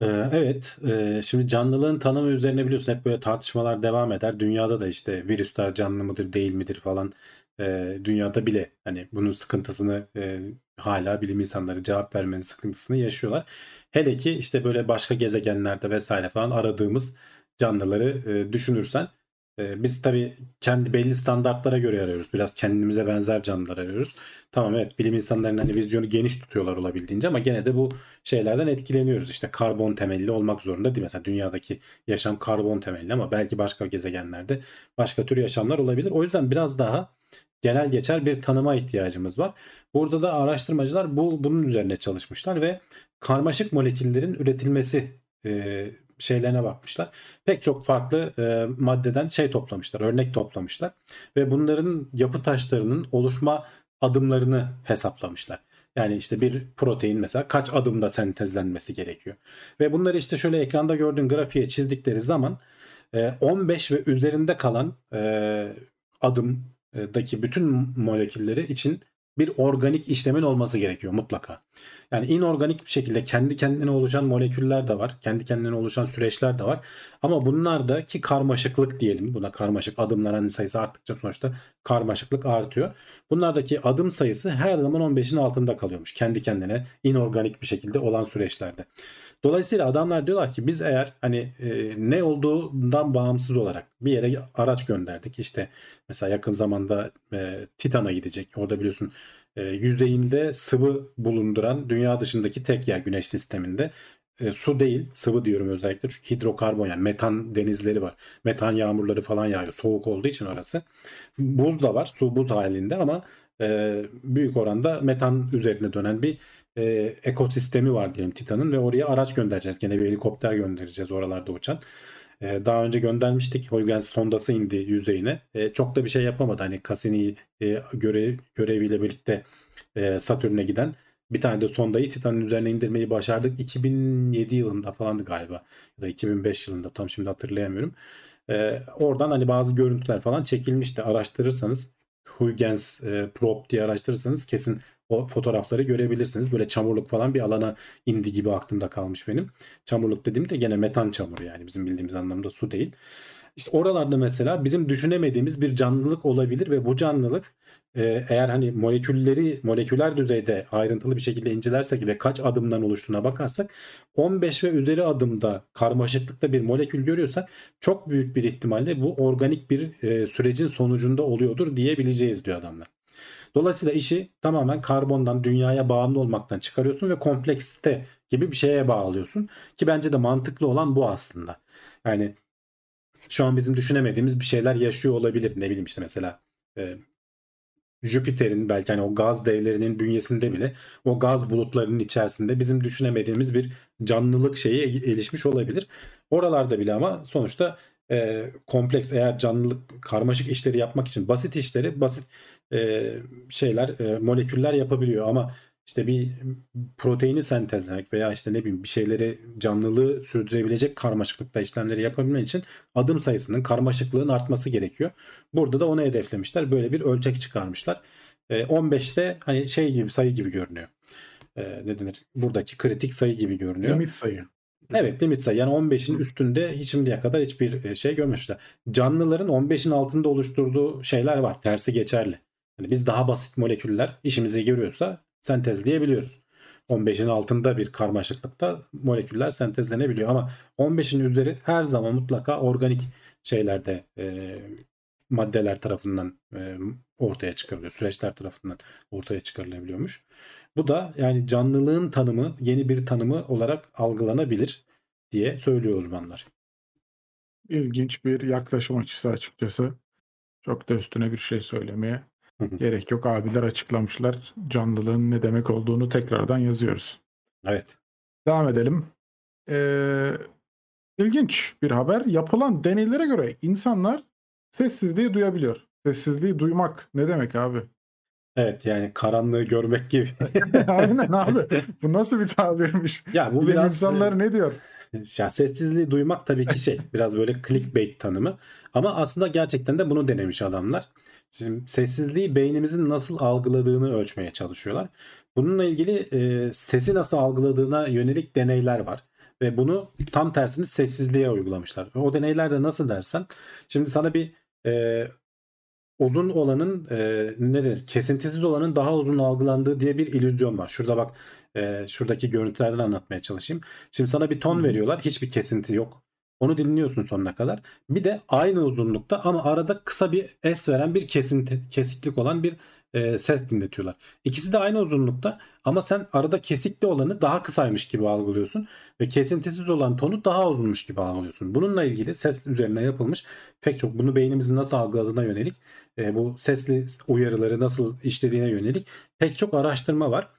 Ee, Evet, e, şimdi canlılığın tanımı üzerine biliyorsun hep böyle tartışmalar devam eder. Dünyada da işte virüsler canlı mıdır değil midir falan. e, Dünyada bile hani bunun sıkıntısını e, hala bilim insanları cevap vermenin sıkıntısını yaşıyorlar. Hele ki işte böyle başka gezegenlerde vesaire falan aradığımız canlıları e, düşünürsen e, biz tabii kendi belli standartlara göre arıyoruz. Biraz kendimize benzer canlılar arıyoruz. Tamam evet bilim insanlarının hani vizyonu geniş tutuyorlar olabildiğince ama gene de bu şeylerden etkileniyoruz. İşte karbon temelli olmak zorunda değil. Mesela dünyadaki yaşam karbon temelli ama belki başka gezegenlerde başka tür yaşamlar olabilir. O yüzden biraz daha genel geçer bir tanıma ihtiyacımız var. Burada da araştırmacılar bu bunun üzerine çalışmışlar ve karmaşık moleküllerin üretilmesi e, şeylerine bakmışlar. Pek çok farklı e, maddeden şey toplamışlar, örnek toplamışlar ve bunların yapı taşlarının oluşma adımlarını hesaplamışlar. Yani işte bir protein mesela kaç adımda sentezlenmesi gerekiyor. Ve bunları işte şöyle ekranda gördüğün grafiğe çizdikleri zaman e, 15 ve üzerinde kalan e, adımdaki bütün molekülleri için bir organik işlemin olması gerekiyor mutlaka. Yani inorganik bir şekilde kendi kendine oluşan moleküller de var. Kendi kendine oluşan süreçler de var. Ama bunlardaki karmaşıklık diyelim. Buna karmaşık adımların sayısı arttıkça sonuçta karmaşıklık artıyor. Bunlardaki adım sayısı her zaman 15'in altında kalıyormuş. Kendi kendine inorganik bir şekilde olan süreçlerde. Dolayısıyla adamlar diyorlar ki biz eğer hani e, ne olduğundan bağımsız olarak bir yere araç gönderdik. İşte mesela yakın zamanda e, Titan'a gidecek. Orada biliyorsun e, yüzeyinde sıvı bulunduran dünya dışındaki tek yer güneş sisteminde. E, su değil sıvı diyorum özellikle çünkü hidrokarbon yani metan denizleri var. Metan yağmurları falan yağıyor soğuk olduğu için orası. Buz da var su buz halinde ama e, büyük oranda metan üzerine dönen bir e, ekosistemi var diyelim Titan'ın ve oraya araç göndereceğiz. Gene bir helikopter göndereceğiz oralarda uçan. E, daha önce göndermiştik. Huygens sondası indi yüzeyine. E, çok da bir şey yapamadı. Hani Cassini e, görev, göreviyle birlikte e, Satürn'e giden bir tane de sondayı Titan'ın üzerine indirmeyi başardık. 2007 yılında falandı galiba. Ya da 2005 yılında tam şimdi hatırlayamıyorum. E, oradan hani bazı görüntüler falan çekilmişti. Araştırırsanız Huygens e, Probe diye araştırırsanız kesin o fotoğrafları görebilirsiniz. Böyle çamurluk falan bir alana indi gibi aklımda kalmış benim. Çamurluk dediğimde gene metan çamuru yani bizim bildiğimiz anlamda su değil. İşte oralarda mesela bizim düşünemediğimiz bir canlılık olabilir ve bu canlılık e, eğer hani molekülleri moleküler düzeyde ayrıntılı bir şekilde incelersek ve kaç adımdan oluştuğuna bakarsak 15 ve üzeri adımda karmaşıklıkta bir molekül görüyorsak çok büyük bir ihtimalle bu organik bir e, sürecin sonucunda oluyordur diyebileceğiz diyor adamlar. Dolayısıyla işi tamamen karbondan dünyaya bağımlı olmaktan çıkarıyorsun ve kompleksite gibi bir şeye bağlıyorsun. Ki bence de mantıklı olan bu aslında. Yani şu an bizim düşünemediğimiz bir şeyler yaşıyor olabilir. Ne bileyim işte mesela e, Jüpiter'in belki hani o gaz devlerinin bünyesinde bile o gaz bulutlarının içerisinde bizim düşünemediğimiz bir canlılık şeyi gelişmiş olabilir. Oralarda bile ama sonuçta e, kompleks eğer canlılık karmaşık işleri yapmak için basit işleri basit e, şeyler e, moleküller yapabiliyor ama işte bir proteini sentezlemek veya işte ne bileyim bir şeyleri canlılığı sürdürebilecek karmaşıklıkta işlemleri yapabilmek için adım sayısının karmaşıklığın artması gerekiyor. Burada da onu hedeflemişler. Böyle bir ölçek çıkarmışlar. E, 15'te hani şey gibi sayı gibi görünüyor. E, ne denir? Buradaki kritik sayı gibi görünüyor. Limit sayı. Evet limit sayı yani 15'in üstünde hiç şimdiye kadar hiçbir şey görmemişler. Canlıların 15'in altında oluşturduğu şeyler var. Tersi geçerli. Yani biz daha basit moleküller işimize görüyorsa sentezleyebiliyoruz. 15'in altında bir karmaşıklıkta moleküller sentezlenebiliyor ama 15'in üzeri her zaman mutlaka organik şeylerde e, maddeler tarafından e, ortaya çıkarılıyor. Süreçler tarafından ortaya çıkarılabiliyormuş. Bu da yani canlılığın tanımı yeni bir tanımı olarak algılanabilir diye söylüyor uzmanlar. İlginç bir yaklaşım açısı açıkçası. Çok da üstüne bir şey söylemeye. Gerek yok. Abiler açıklamışlar. Canlılığın ne demek olduğunu tekrardan yazıyoruz. Evet. Devam edelim. Ee, ilginç bir haber. Yapılan deneylere göre insanlar sessizliği duyabiliyor. Sessizliği duymak ne demek abi? Evet yani karanlığı görmek gibi. Aynen abi. Bu nasıl bir tabirmiş? ya bu Bilim biraz insanlar ne diyor? Ya sessizliği duymak tabii ki şey biraz böyle clickbait tanımı ama aslında gerçekten de bunu denemiş adamlar. Şimdi sessizliği beynimizin nasıl algıladığını ölçmeye çalışıyorlar. Bununla ilgili e, sesi nasıl algıladığına yönelik deneyler var. Ve bunu tam tersini sessizliğe uygulamışlar. O deneylerde nasıl dersen şimdi sana bir e, uzun olanın e, ne denir? Kesintisiz olanın daha uzun algılandığı diye bir illüzyon var. Şurada bak e, şuradaki görüntülerden anlatmaya çalışayım. Şimdi sana bir ton veriyorlar. Hiçbir kesinti yok. Onu dinliyorsun sonuna kadar. Bir de aynı uzunlukta ama arada kısa bir es veren bir kesinti, kesiklik olan bir e, ses dinletiyorlar. İkisi de aynı uzunlukta ama sen arada kesikli olanı daha kısaymış gibi algılıyorsun ve kesintisiz olan tonu daha uzunmuş gibi algılıyorsun. Bununla ilgili ses üzerine yapılmış pek çok bunu beynimizin nasıl algıladığına yönelik e, bu sesli uyarıları nasıl işlediğine yönelik pek çok araştırma var.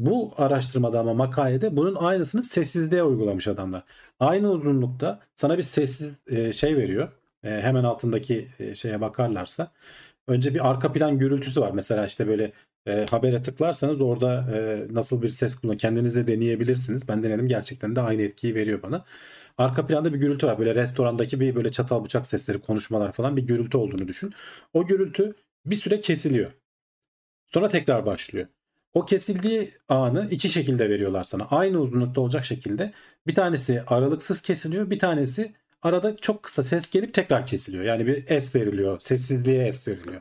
Bu araştırmada ama makalede bunun aynısını sessizliğe uygulamış adamlar. Aynı uzunlukta sana bir sessiz e, şey veriyor. E, hemen altındaki e, şeye bakarlarsa. Önce bir arka plan gürültüsü var. Mesela işte böyle e, habere tıklarsanız orada e, nasıl bir ses kullanıyor. Kendiniz de deneyebilirsiniz. Ben denedim gerçekten de aynı etkiyi veriyor bana. Arka planda bir gürültü var. Böyle restorandaki bir böyle çatal bıçak sesleri, konuşmalar falan bir gürültü olduğunu düşün. O gürültü bir süre kesiliyor. Sonra tekrar başlıyor. O kesildiği anı iki şekilde veriyorlar sana. Aynı uzunlukta olacak şekilde. Bir tanesi aralıksız kesiliyor. Bir tanesi arada çok kısa ses gelip tekrar kesiliyor. Yani bir es veriliyor. Sessizliğe es veriliyor.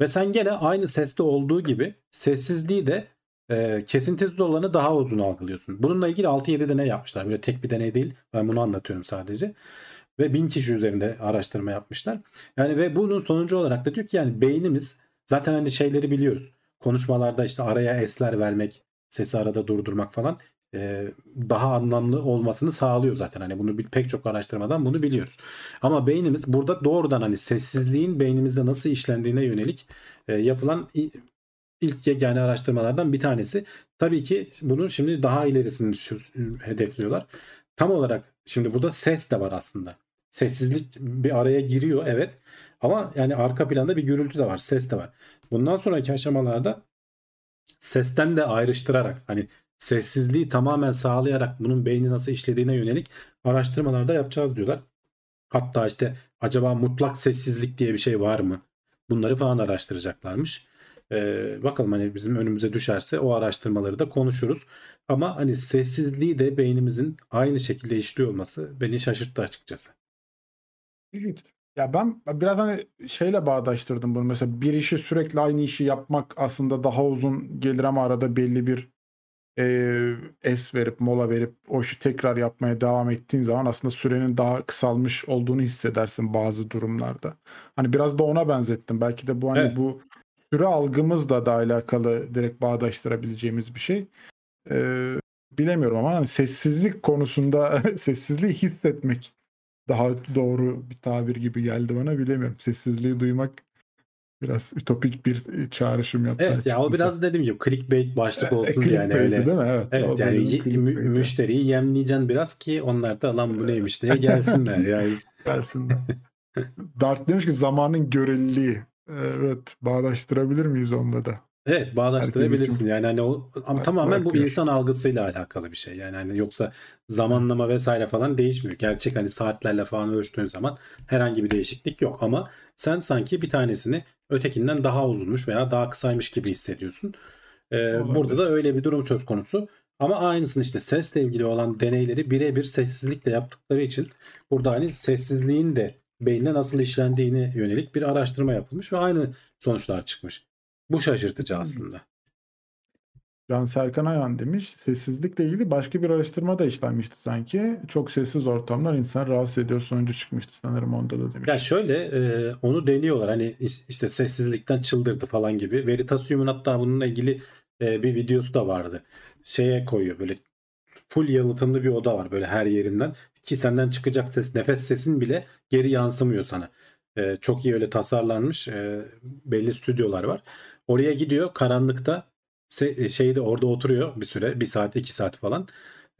Ve sen gene aynı seste olduğu gibi sessizliği de e, kesintisiz olanı daha uzun algılıyorsun. Bununla ilgili 6-7 deney yapmışlar. Böyle tek bir deney değil. Ben bunu anlatıyorum sadece. Ve 1000 kişi üzerinde araştırma yapmışlar. Yani ve bunun sonucu olarak da diyor ki yani beynimiz zaten hani şeyleri biliyoruz. Konuşmalarda işte araya esler vermek, sesi arada durdurmak falan e, daha anlamlı olmasını sağlıyor zaten. Hani bunu pek çok araştırmadan bunu biliyoruz. Ama beynimiz burada doğrudan hani sessizliğin beynimizde nasıl işlendiğine yönelik e, yapılan ilk yegane araştırmalardan bir tanesi. Tabii ki bunun şimdi daha ilerisini hedefliyorlar. Tam olarak şimdi burada ses de var aslında. Sessizlik bir araya giriyor evet. Ama yani arka planda bir gürültü de var, ses de var. Bundan sonraki aşamalarda sesten de ayrıştırarak hani sessizliği tamamen sağlayarak bunun beyni nasıl işlediğine yönelik araştırmalar da yapacağız diyorlar. Hatta işte acaba mutlak sessizlik diye bir şey var mı? Bunları falan araştıracaklarmış. Ee, bakalım hani bizim önümüze düşerse o araştırmaları da konuşuruz. Ama hani sessizliği de beynimizin aynı şekilde işliyor olması beni şaşırttı açıkçası. Ya ben biraz hani şeyle bağdaştırdım bunu. Mesela bir işi sürekli aynı işi yapmak aslında daha uzun gelir ama arada belli bir eee, es verip mola verip o işi tekrar yapmaya devam ettiğin zaman aslında sürenin daha kısalmış olduğunu hissedersin bazı durumlarda. Hani biraz da ona benzettim. Belki de bu hani Evet. bu süre algımızla da alakalı direkt bağdaştırabileceğimiz bir şey. Eee, bilemiyorum ama hani sessizlik konusunda sessizliği hissetmek daha doğru bir tabir gibi geldi bana bilemiyorum. Sessizliği duymak biraz ütopik bir e, çağrışım yaptı Evet ya o biraz dediğim gibi clickbait başlık olsun E, yani öyle. değil mi? Evet. Evet yani mü- müşteriyi yemleyeceksin biraz ki onlar da lan bu neymiş diye gelsinler yani. Gelsinler. Dart demiş ki zamanın göreliliği. Evet, bağdaştırabilir miyiz onunla da? Evet bağdaştırabilirsin için yani hani o ama tamamen bu insan algısıyla alakalı bir şey yani hani yoksa zamanlama vesaire falan değişmiyor. Gerçek hani saatlerle falan ölçtüğün zaman herhangi bir değişiklik yok ama sen sanki bir tanesini ötekinden daha uzunmuş veya daha kısaymış gibi hissediyorsun. Ee, Olabilir. burada da öyle bir durum söz konusu. Ama aynısını işte sesle ilgili olan deneyleri birebir sessizlikle yaptıkları için burada hani sessizliğin de beyinde nasıl işlendiğine yönelik bir araştırma yapılmış ve aynı sonuçlar çıkmış. Bu şaşırtıcı aslında. Can Serkan Ayhan demiş. Sessizlikle ilgili başka bir araştırma da işlenmişti sanki. Çok sessiz ortamlar insan rahatsız ediyor sonucu çıkmıştı sanırım onda da demiş. Ya şöyle e, onu deniyorlar hani işte sessizlikten çıldırdı falan gibi. Veritasium'un hatta bununla ilgili e, bir videosu da vardı. Şeye koyuyor böyle full yalıtımlı bir oda var böyle her yerinden ki senden çıkacak ses nefes sesin bile geri yansımıyor sana. E, çok iyi öyle tasarlanmış e, belli stüdyolar var. Oraya gidiyor karanlıkta e, şeyde orada oturuyor bir süre bir saat iki saat falan.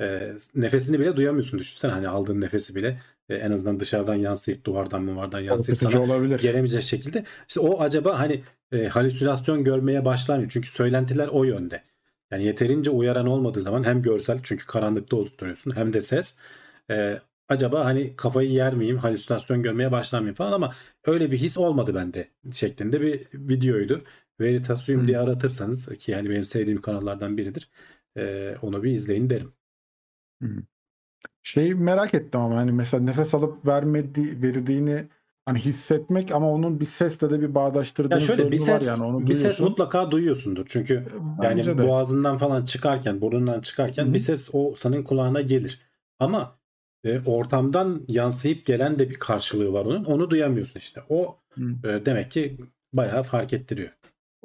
E, nefesini bile duyamıyorsun düşünsene hani aldığın nefesi bile e, en azından dışarıdan yansıyıp duvardan muvardan yansıyıp sana olabilir. gelemeyecek şekilde. İşte o acaba hani e, halüsinasyon görmeye başlar mı? Çünkü söylentiler o yönde. Yani yeterince uyaran olmadığı zaman hem görsel çünkü karanlıkta oturtuyorsun hem de ses. E, acaba hani kafayı yer miyim, halüsinasyon görmeye başlar mıyım falan ama öyle bir his olmadı bende şeklinde bir videoydu. Veritasium Hmm. diye aratırsanız ki yani benim sevdiğim kanallardan biridir. e, onu bir izleyin derim. Şey merak ettim ama hani mesela nefes alıp vermedi, verdiğini hani hissetmek ama onun bir sesle de bir Ya bağdaştırdığınız şöyle bir ses yani onu bir ses mutlaka duyuyorsundur. Çünkü Yani Bence de. boğazından falan çıkarken, burnundan çıkarken Hı bir ses o senin kulağına gelir. Ama e, ortamdan yansıyıp gelen de bir karşılığı var onun. Onu duyamıyorsun işte. O Hı. e, demek ki bayağı fark ettiriyor.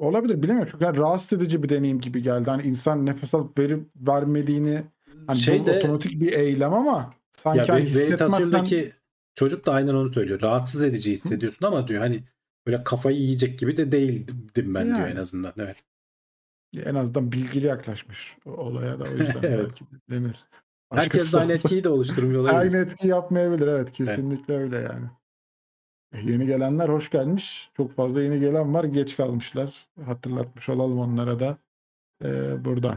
Olabilir bilemiyorum çünkü yani rahatsız edici bir deneyim gibi geldi. Hani insan nefes alıp verip vermediğini hani bu Şeyde- otomatik bir eylem ama sanki Ya hani hissetmezsen çocuk da aynen onu söylüyor. Rahatsız edici hissediyorsun ama diyor hani böyle kafayı yiyecek gibi de değildim ben diyor Yani. en azından. Evet. en azından bilgili yaklaşmış olaya da o yüzden Evet. belki de bilinir. Herkes de aynı etkiyi de oluşturmuyor olabilir. Aynı etki yapmayabilir evet kesinlikle öyle yani. Yeni gelenler hoş gelmiş. Çok fazla yeni gelen var. Geç kalmışlar. Hatırlatmış olalım onlara da e, buradan.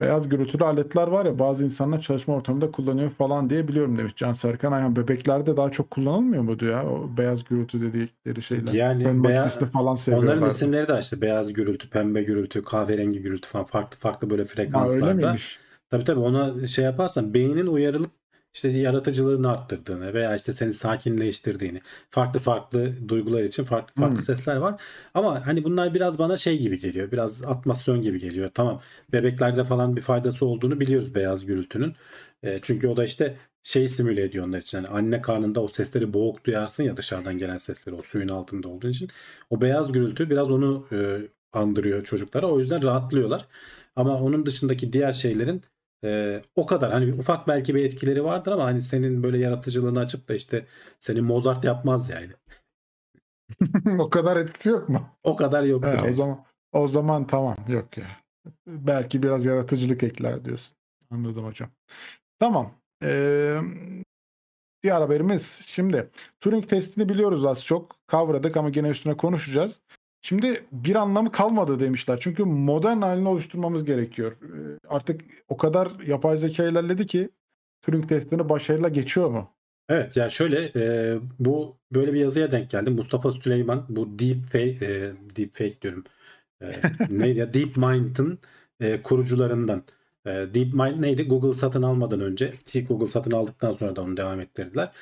Beyaz gürültülü aletler var ya bazı insanlar çalışma ortamında kullanıyor falan diye biliyorum demiş Can Serkan Ayhan. Bebeklerde daha çok kullanılmıyor mu diyor ya o beyaz gürültü dedikleri şeyler. Yani Ön beya- makinesi falan seviyorlar. Onların isimleri de işte beyaz gürültü, pembe gürültü, kahverengi gürültü falan farklı farklı böyle Ha, öyle frekanslarda. miymiş? Tabii tabii ona şey yaparsan beynin uyarılıp işte yaratıcılığını arttırdığını veya işte seni sakinleştirdiğini, farklı farklı duygular için farklı farklı Hmm. sesler var. Ama hani bunlar biraz bana şey gibi geliyor. Biraz atmasyon gibi geliyor. Tamam bebeklerde falan bir faydası olduğunu biliyoruz beyaz gürültünün. E, çünkü o da işte şeyi simüle ediyor onlar için. Yani anne karnında o sesleri boğuk duyarsın ya dışarıdan gelen sesleri o suyun altında olduğu için. O beyaz gürültü biraz onu e, andırıyor çocuklara. O yüzden rahatlıyorlar. Ama onun dışındaki diğer şeylerin ee, o kadar hani ufak belki bir etkileri vardır ama hani senin böyle yaratıcılığını açıp da işte seni Mozart yapmaz yani. o kadar etkisi yok mu? O kadar yoktur. He, o zaman o zaman tamam yok ya. Belki biraz yaratıcılık ekler diyorsun. Anladım hocam. Tamam. Ee, diğer haberimiz şimdi Turing testini biliyoruz az çok kavradık ama gene üstüne konuşacağız. Şimdi bir anlamı kalmadı demişler. Çünkü modern halini oluşturmamız gerekiyor. Ee, Artık o kadar yapay zeka ilerledi ki Turing testini başarıyla geçiyor mu? Evet yani şöyle e, bu böyle bir yazıya denk geldim. Mustafa Süleyman bu Deep Fake, e, Deep Fake diyorum. E, neydi ya? Deep Mind'ın e, kurucularından. E, Deep Mind neydi? Google satın almadan önce ki Google satın aldıktan sonra da onu devam ettirdiler.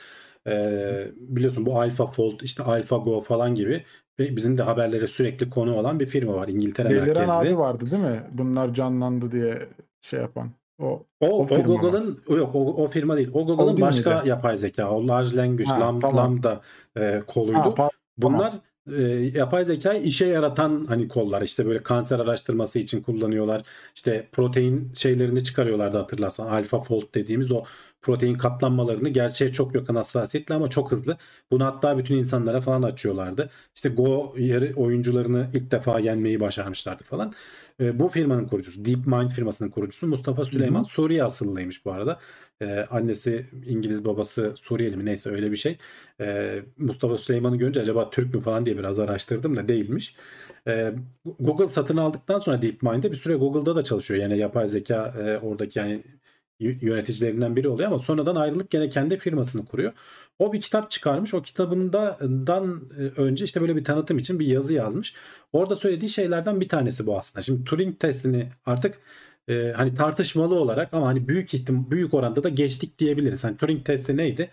E, biliyorsun bu AlphaFold işte AlphaGo falan gibi ve bizim de haberlere sürekli konu olan bir firma var. İngiltere Deliren merkezli. abi vardı değil mi? Bunlar canlandı diye şey yapan. O O, O o? Google'ın yok o, o firma değil. O Google'ın başka miydi? yapay zeka, o large language, Ha, lam, tamam. lambda e, koluydu. Ha. Bunlar e, yapay zekayı işe yaratan hani kollar. İşte böyle kanser araştırması için kullanıyorlar. İşte protein şeylerini çıkarıyorlardı hatırlarsan. AlphaFold dediğimiz o protein katlanmalarını gerçeğe çok yakın hassasiyetle ama çok hızlı. Bunu hatta bütün insanlara falan açıyorlardı. İşte Go yarı oyuncularını ilk defa yenmeyi başarmışlardı falan. E, bu firmanın kurucusu, DeepMind firmasının kurucusu Mustafa Süleyman. Hı hı. Suriye asıllıymış bu arada. E, annesi İngiliz, babası Suriyeli mi neyse öyle bir şey. E, Mustafa Süleyman'ı görünce acaba Türk mü falan diye biraz araştırdım da değilmiş. E, Google satın aldıktan sonra DeepMind'de bir süre Google'da da çalışıyor. Yani yapay zeka e, oradaki yani yöneticilerinden biri oluyor ama sonradan ayrılıp gene kendi firmasını kuruyor. O bir kitap çıkarmış. O kitabından e, önce işte böyle bir tanıtım için bir yazı yazmış. Orada söylediği şeylerden bir tanesi bu aslında. Şimdi Turing testini artık e, hani tartışmalı olarak ama hani büyük ihtim büyük oranda da geçtik diyebiliriz. Hani Turing testi neydi?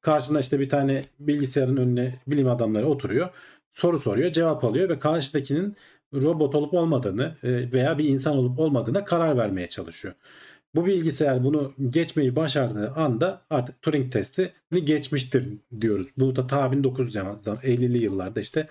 Karşına işte bir tane bilgisayarın önüne bilim adamları oturuyor. Soru soruyor, cevap alıyor ve karşıdakinin robot olup olmadığını e, veya bir insan olup olmadığına karar vermeye çalışıyor. Bu bilgisayar bunu geçmeyi başardığı anda artık Turing testini geçmiştir diyoruz. Bu da ta 1950'li yıllarda işte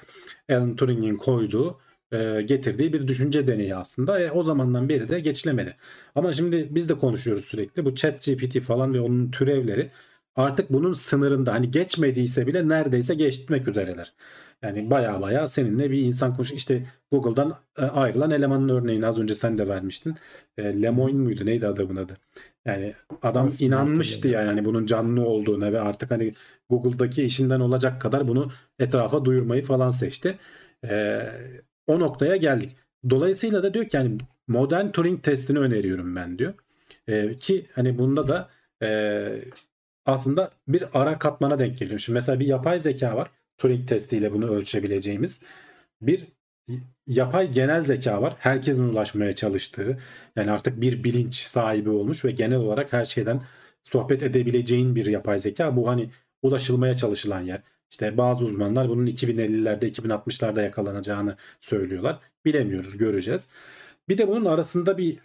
Alan Turing'in koyduğu e, getirdiği bir düşünce deneyi aslında. E, o zamandan beri de geçilemedi. Ama şimdi biz de konuşuyoruz sürekli. Bu chat GPT falan ve onun türevleri artık bunun sınırında hani geçmediyse bile neredeyse geçmek üzereler. Yani baya baya seninle bir insan konuş işte Google'dan e, ayrılan elemanın örneğini az önce sen de vermiştin. E, Lemoyne muydu neydi adamın adı? Yani adam Aslında inanmıştı yani hani bunun canlı olduğuna ve artık hani Google'daki işinden olacak kadar bunu etrafa duyurmayı falan seçti. E, o noktaya geldik. Dolayısıyla da diyor ki yani modern Turing testini öneriyorum ben diyor. E, ki hani bunda da e, aslında bir ara katmana denk geliyor. Şimdi mesela bir yapay zeka var. Turing testiyle bunu ölçebileceğimiz. Bir yapay genel zeka var. Herkesin ulaşmaya çalıştığı. Yani artık bir bilinç sahibi olmuş ve genel olarak her şeyden sohbet edebileceğin bir yapay zeka. Bu hani ulaşılmaya çalışılan yer. İşte bazı uzmanlar bunun 2050'lerde 2060'larda yakalanacağını söylüyorlar. Bilemiyoruz, göreceğiz. Bir de bunun arasında bir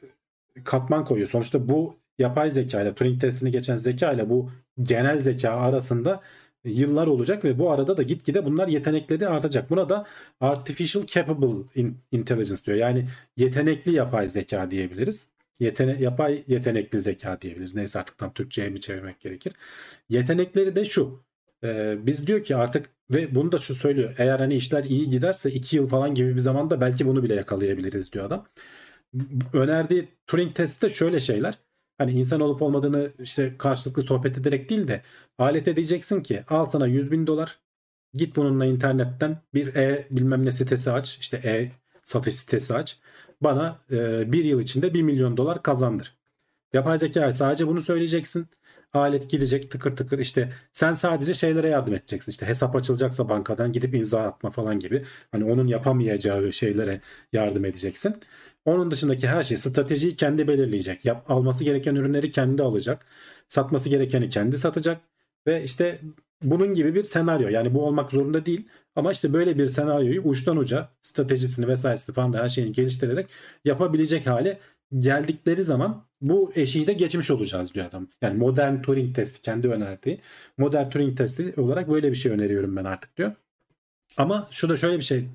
katman koyuyor. Sonuçta bu yapay zeka ile Turing testini geçen zeka ile bu genel zeka arasında yıllar olacak ve bu arada da gitgide bunlar yetenekleri artacak. Buna da artificial capable in- intelligence diyor. Yani yetenekli yapay zeka diyebiliriz. Yetene yapay yetenekli zeka diyebiliriz. Neyse artık tam Türkçe'ye mi çevirmek gerekir. Yetenekleri de şu. Ee, biz diyor ki artık ve bunu da şu söylüyor. Eğer hani işler iyi giderse 2 yıl falan gibi bir zamanda belki bunu bile yakalayabiliriz diyor adam. Önerdiği Turing testi de şöyle şeyler. Hani insan olup olmadığını işte karşılıklı sohbet ederek değil de alete diyeceksin ki al sana 100 bin dolar git bununla internetten bir e bilmem ne sitesi aç işte e satış sitesi aç bana e, bir yıl içinde 1 milyon dolar kazandır. Yapay zeka sadece bunu söyleyeceksin. Alet gidecek tıkır tıkır işte sen sadece şeylere yardım edeceksin. İşte hesap açılacaksa bankadan gidip imza atma falan gibi. Hani onun yapamayacağı şeylere yardım edeceksin. Onun dışındaki her şey stratejiyi kendi belirleyecek. Yap, alması gereken ürünleri kendi alacak. Satması gerekeni kendi satacak. Ve işte bunun gibi bir senaryo. Yani bu olmak zorunda değil. Ama işte böyle bir senaryoyu uçtan uca stratejisini vesairesini falan da her şeyini geliştirerek yapabilecek hale geldikleri zaman bu eşiği de geçmiş olacağız diyor adam. Yani modern Turing testi kendi önerdiği. Modern Turing testi olarak böyle bir şey öneriyorum ben artık diyor. Ama şurada şöyle bir şey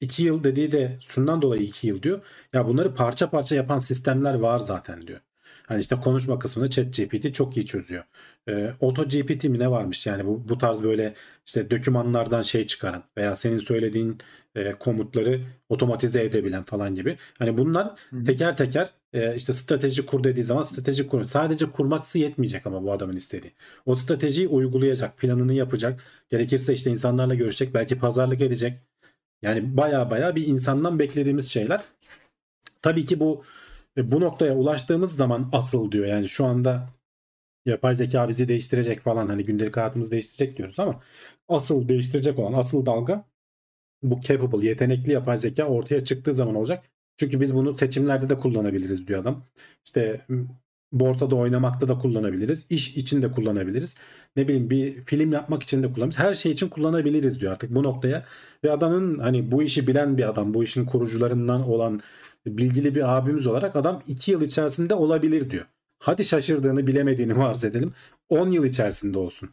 2 yıl dediği de şundan dolayı 2 yıl diyor. Ya bunları parça parça yapan sistemler var zaten diyor. Hani işte konuşma kısmını ChatGPT çok iyi çözüyor. Ee, AutoGPT mi ne varmış yani bu, bu tarz böyle işte dokümanlardan şey çıkaran veya senin söylediğin e, komutları otomatize edebilen falan gibi. Hani bunlar teker teker e, işte strateji kur dediği zaman strateji kur. Sadece kurmaksı yetmeyecek ama bu adamın istediği. O stratejiyi uygulayacak, planını yapacak. Gerekirse işte insanlarla görüşecek, belki pazarlık edecek. Yani baya baya bir insandan beklediğimiz şeyler. Tabii ki bu e, bu noktaya ulaştığımız zaman asıl diyor. Yani şu anda yapay zeka bizi değiştirecek falan hani gündelik hayatımızı değiştirecek diyoruz ama asıl değiştirecek olan asıl dalga bu capable yetenekli yapay zeka ortaya çıktığı zaman olacak. Çünkü biz bunu seçimlerde de kullanabiliriz diyor adam. İşte borsada oynamakta da kullanabiliriz. iş için de kullanabiliriz. Ne bileyim bir film yapmak için de kullanabiliriz. Her şey için kullanabiliriz diyor artık bu noktaya. Ve adamın hani bu işi bilen bir adam, bu işin kurucularından olan bilgili bir abimiz olarak adam 2 yıl içerisinde olabilir diyor. Hadi şaşırdığını bilemediğini farz edelim. 10 yıl içerisinde olsun.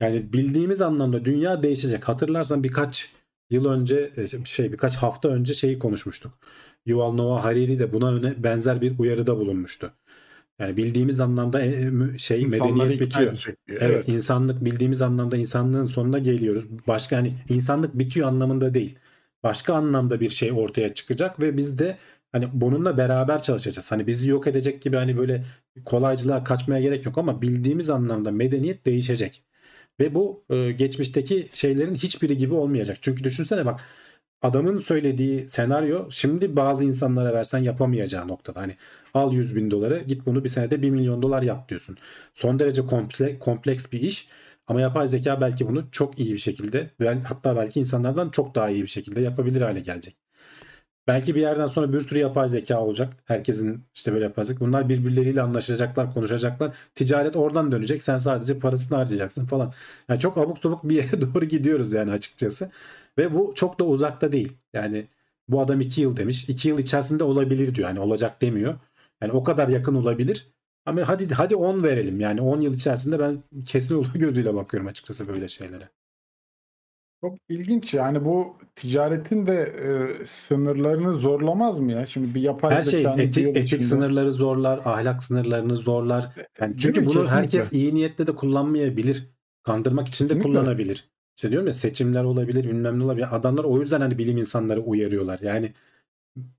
Yani bildiğimiz anlamda dünya değişecek. Hatırlarsan birkaç yıl önce şey birkaç hafta önce şeyi konuşmuştuk. Yuval Noah Hariri de buna öne benzer bir uyarıda bulunmuştu. Yani bildiğimiz anlamda e, mü- şey İnsanları medeniyet bitiyor. diyor. Evet, insanlık bildiğimiz anlamda insanlığın sonuna geliyoruz. Başka hani insanlık bitiyor anlamında değil. Başka anlamda bir şey ortaya çıkacak ve biz de hani bununla beraber çalışacağız. Hani bizi yok edecek gibi hani böyle kolaycılığa kaçmaya gerek yok ama bildiğimiz anlamda medeniyet değişecek. Ve bu e, geçmişteki şeylerin hiçbiri gibi olmayacak. Çünkü düşünsene bak adamın söylediği senaryo şimdi bazı insanlara versen yapamayacağı noktada. Hani al 100 bin doları git bunu bir senede 1 milyon dolar yap diyorsun. Son derece komple, kompleks bir iş ama yapay zeka belki bunu çok iyi bir şekilde hatta belki insanlardan çok daha iyi bir şekilde yapabilir hale gelecek. Belki bir yerden sonra bir sürü yapay zeka olacak. Herkesin işte böyle yapacak. Bunlar birbirleriyle anlaşacaklar, konuşacaklar. Ticaret oradan dönecek. Sen sadece parasını harcayacaksın falan. Yani çok abuk sabuk bir yere doğru gidiyoruz yani açıkçası. Ve bu çok da uzakta değil. Yani Bu adam 2 yıl demiş. 2 yıl içerisinde olabilir diyor. Hani olacak demiyor. Yani o kadar yakın olabilir. Ama hadi hadi 10 verelim. Yani 10 yıl içerisinde ben kesin olur gözüyle bakıyorum açıkçası böyle şeylere. Çok ilginç yani bu ticaretin de e, sınırlarını zorlamaz mı ya? Şimdi bir yapay Her şey etik, etik içinde- sınırları zorlar, ahlak sınırlarını zorlar. Yani Değil çünkü bunu Kesinlikle. herkes iyi niyetle de kullanmayabilir. Kandırmak için de Kesinlikle. kullanabilir. İşte diyorum ya seçimler olabilir, bilmem ne olabilir. Adamlar o yüzden hani bilim insanları uyarıyorlar. Yani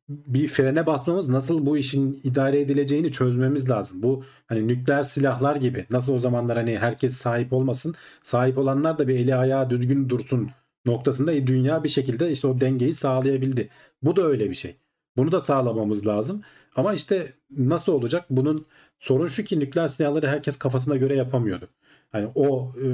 bir frene basmamız nasıl bu işin idare edileceğini çözmemiz lazım. Bu hani nükleer silahlar gibi. Nasıl o zamanlar hani herkes sahip olmasın. Sahip olanlar da bir eli ayağı düzgün dursun noktasında e, dünya bir şekilde işte o dengeyi sağlayabildi. Bu da öyle bir şey. Bunu da sağlamamız lazım. Ama işte nasıl olacak? Bunun sorun şu ki nükleer silahları herkes kafasına göre yapamıyordu. Hani o e,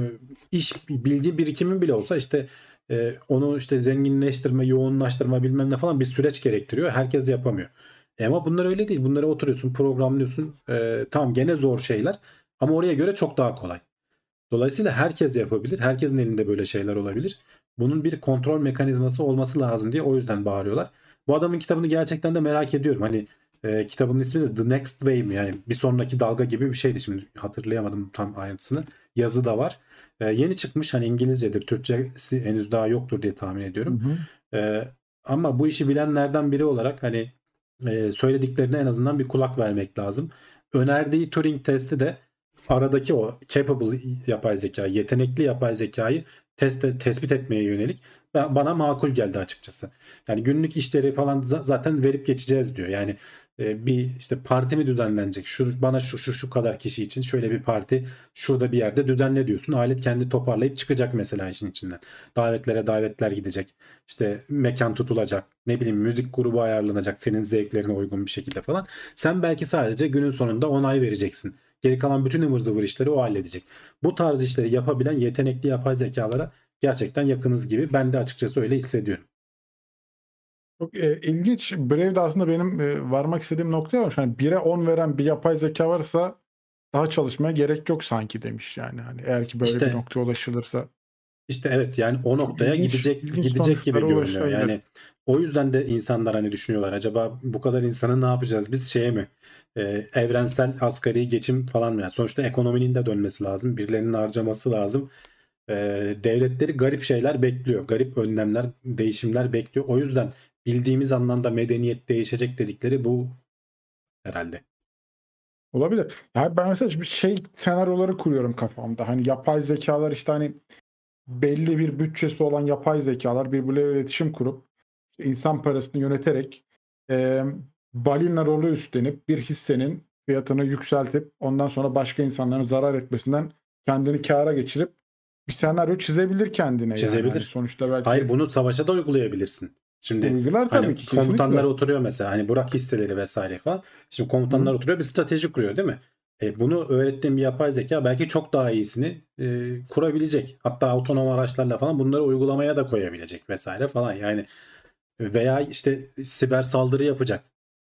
iş bilgi birikimi bile olsa işte e, onu işte zenginleştirme, yoğunlaştırma bilmem ne falan bir süreç gerektiriyor. Herkes de yapamıyor. E ama bunlar öyle değil. Bunları oturuyorsun, programlıyorsun. E, tamam gene zor şeyler ama oraya göre çok daha kolay. Dolayısıyla herkes yapabilir. Herkesin elinde böyle şeyler olabilir. Bunun bir kontrol mekanizması olması lazım diye o yüzden bağırıyorlar. Bu adamın kitabını gerçekten de merak ediyorum. Hani e, kitabının ismi de The Next Wave mi? Yani bir sonraki dalga gibi bir şeydi. Şimdi hatırlayamadım tam ayrıntısını. Yazı da var. E, yeni çıkmış hani İngilizcedir. Türkçesi henüz daha yoktur diye tahmin ediyorum. Hı hı. E, ama bu işi bilenlerden biri olarak hani e, söylediklerine en azından bir kulak vermek lazım. Önerdiği Turing testi de aradaki o capable yapay zeka, yetenekli yapay zekayı test, tespit etmeye yönelik bana makul geldi açıkçası. Yani günlük işleri falan za- zaten verip geçeceğiz diyor. Yani bir işte parti mi düzenlenecek? Şu bana şu şu şu kadar kişi için şöyle bir parti şurada bir yerde düzenle diyorsun. Alet kendi toparlayıp çıkacak mesela işin içinden. Davetlere davetler gidecek. İşte mekan tutulacak. Ne bileyim müzik grubu ayarlanacak senin zevklerine uygun bir şekilde falan. Sen belki sadece günün sonunda onay vereceksin. Geri kalan bütün ıvır zıvır işleri o halledecek. Bu tarz işleri yapabilen yetenekli yapay zekalara gerçekten yakınız gibi. Ben de açıkçası öyle hissediyorum. Çok e, ilginç. Brave'de aslında benim e, varmak istediğim noktaya var. Yani 1'e 10 veren bir yapay zeka varsa daha çalışmaya gerek yok sanki demiş yani. Hani eğer ki böyle İşte- bir noktaya ulaşılırsa. İşte evet yani o noktaya ilginç- gidecek ilginç gidecek gibi görünüyor. Yani o yüzden de insanlar hani düşünüyorlar acaba bu kadar insanı ne yapacağız biz şeye mi Ee, evrensel asgari geçim falan mı? Yani sonuçta ekonominin de dönmesi lazım. Birilerinin harcaması lazım. Ee, devletleri garip şeyler bekliyor. Garip önlemler, değişimler bekliyor. O yüzden bildiğimiz anlamda medeniyet değişecek dedikleri bu herhalde. Olabilir. Yani ben mesela bir şey senaryoları kuruyorum kafamda. Hani yapay zekalar işte hani belli bir bütçesi olan yapay zekalar birbirleriyle iletişim kurup insan parasını yöneterek e, balina rolü üstlenip bir hissenin fiyatını yükseltip ondan sonra başka insanların zarar etmesinden kendini kâra geçirip bir senaryo çizebilir kendine. yani. Çizebilir. Hani sonuçta belki Hayır bunu savaşa da uygulayabilirsin. Şimdi uygular tabii Hani ki. kesinlikle. komutanlar oturuyor mesela hani Burak hisseleri vesaire falan. Şimdi komutanlar oturuyor bir strateji kuruyor değil mi? E, bunu öğrettiğim bir yapay zeka belki çok daha iyisini e, kurabilecek. Hatta otonom araçlarla falan bunları uygulamaya da koyabilecek vesaire falan. Yani veya işte siber saldırı yapacak.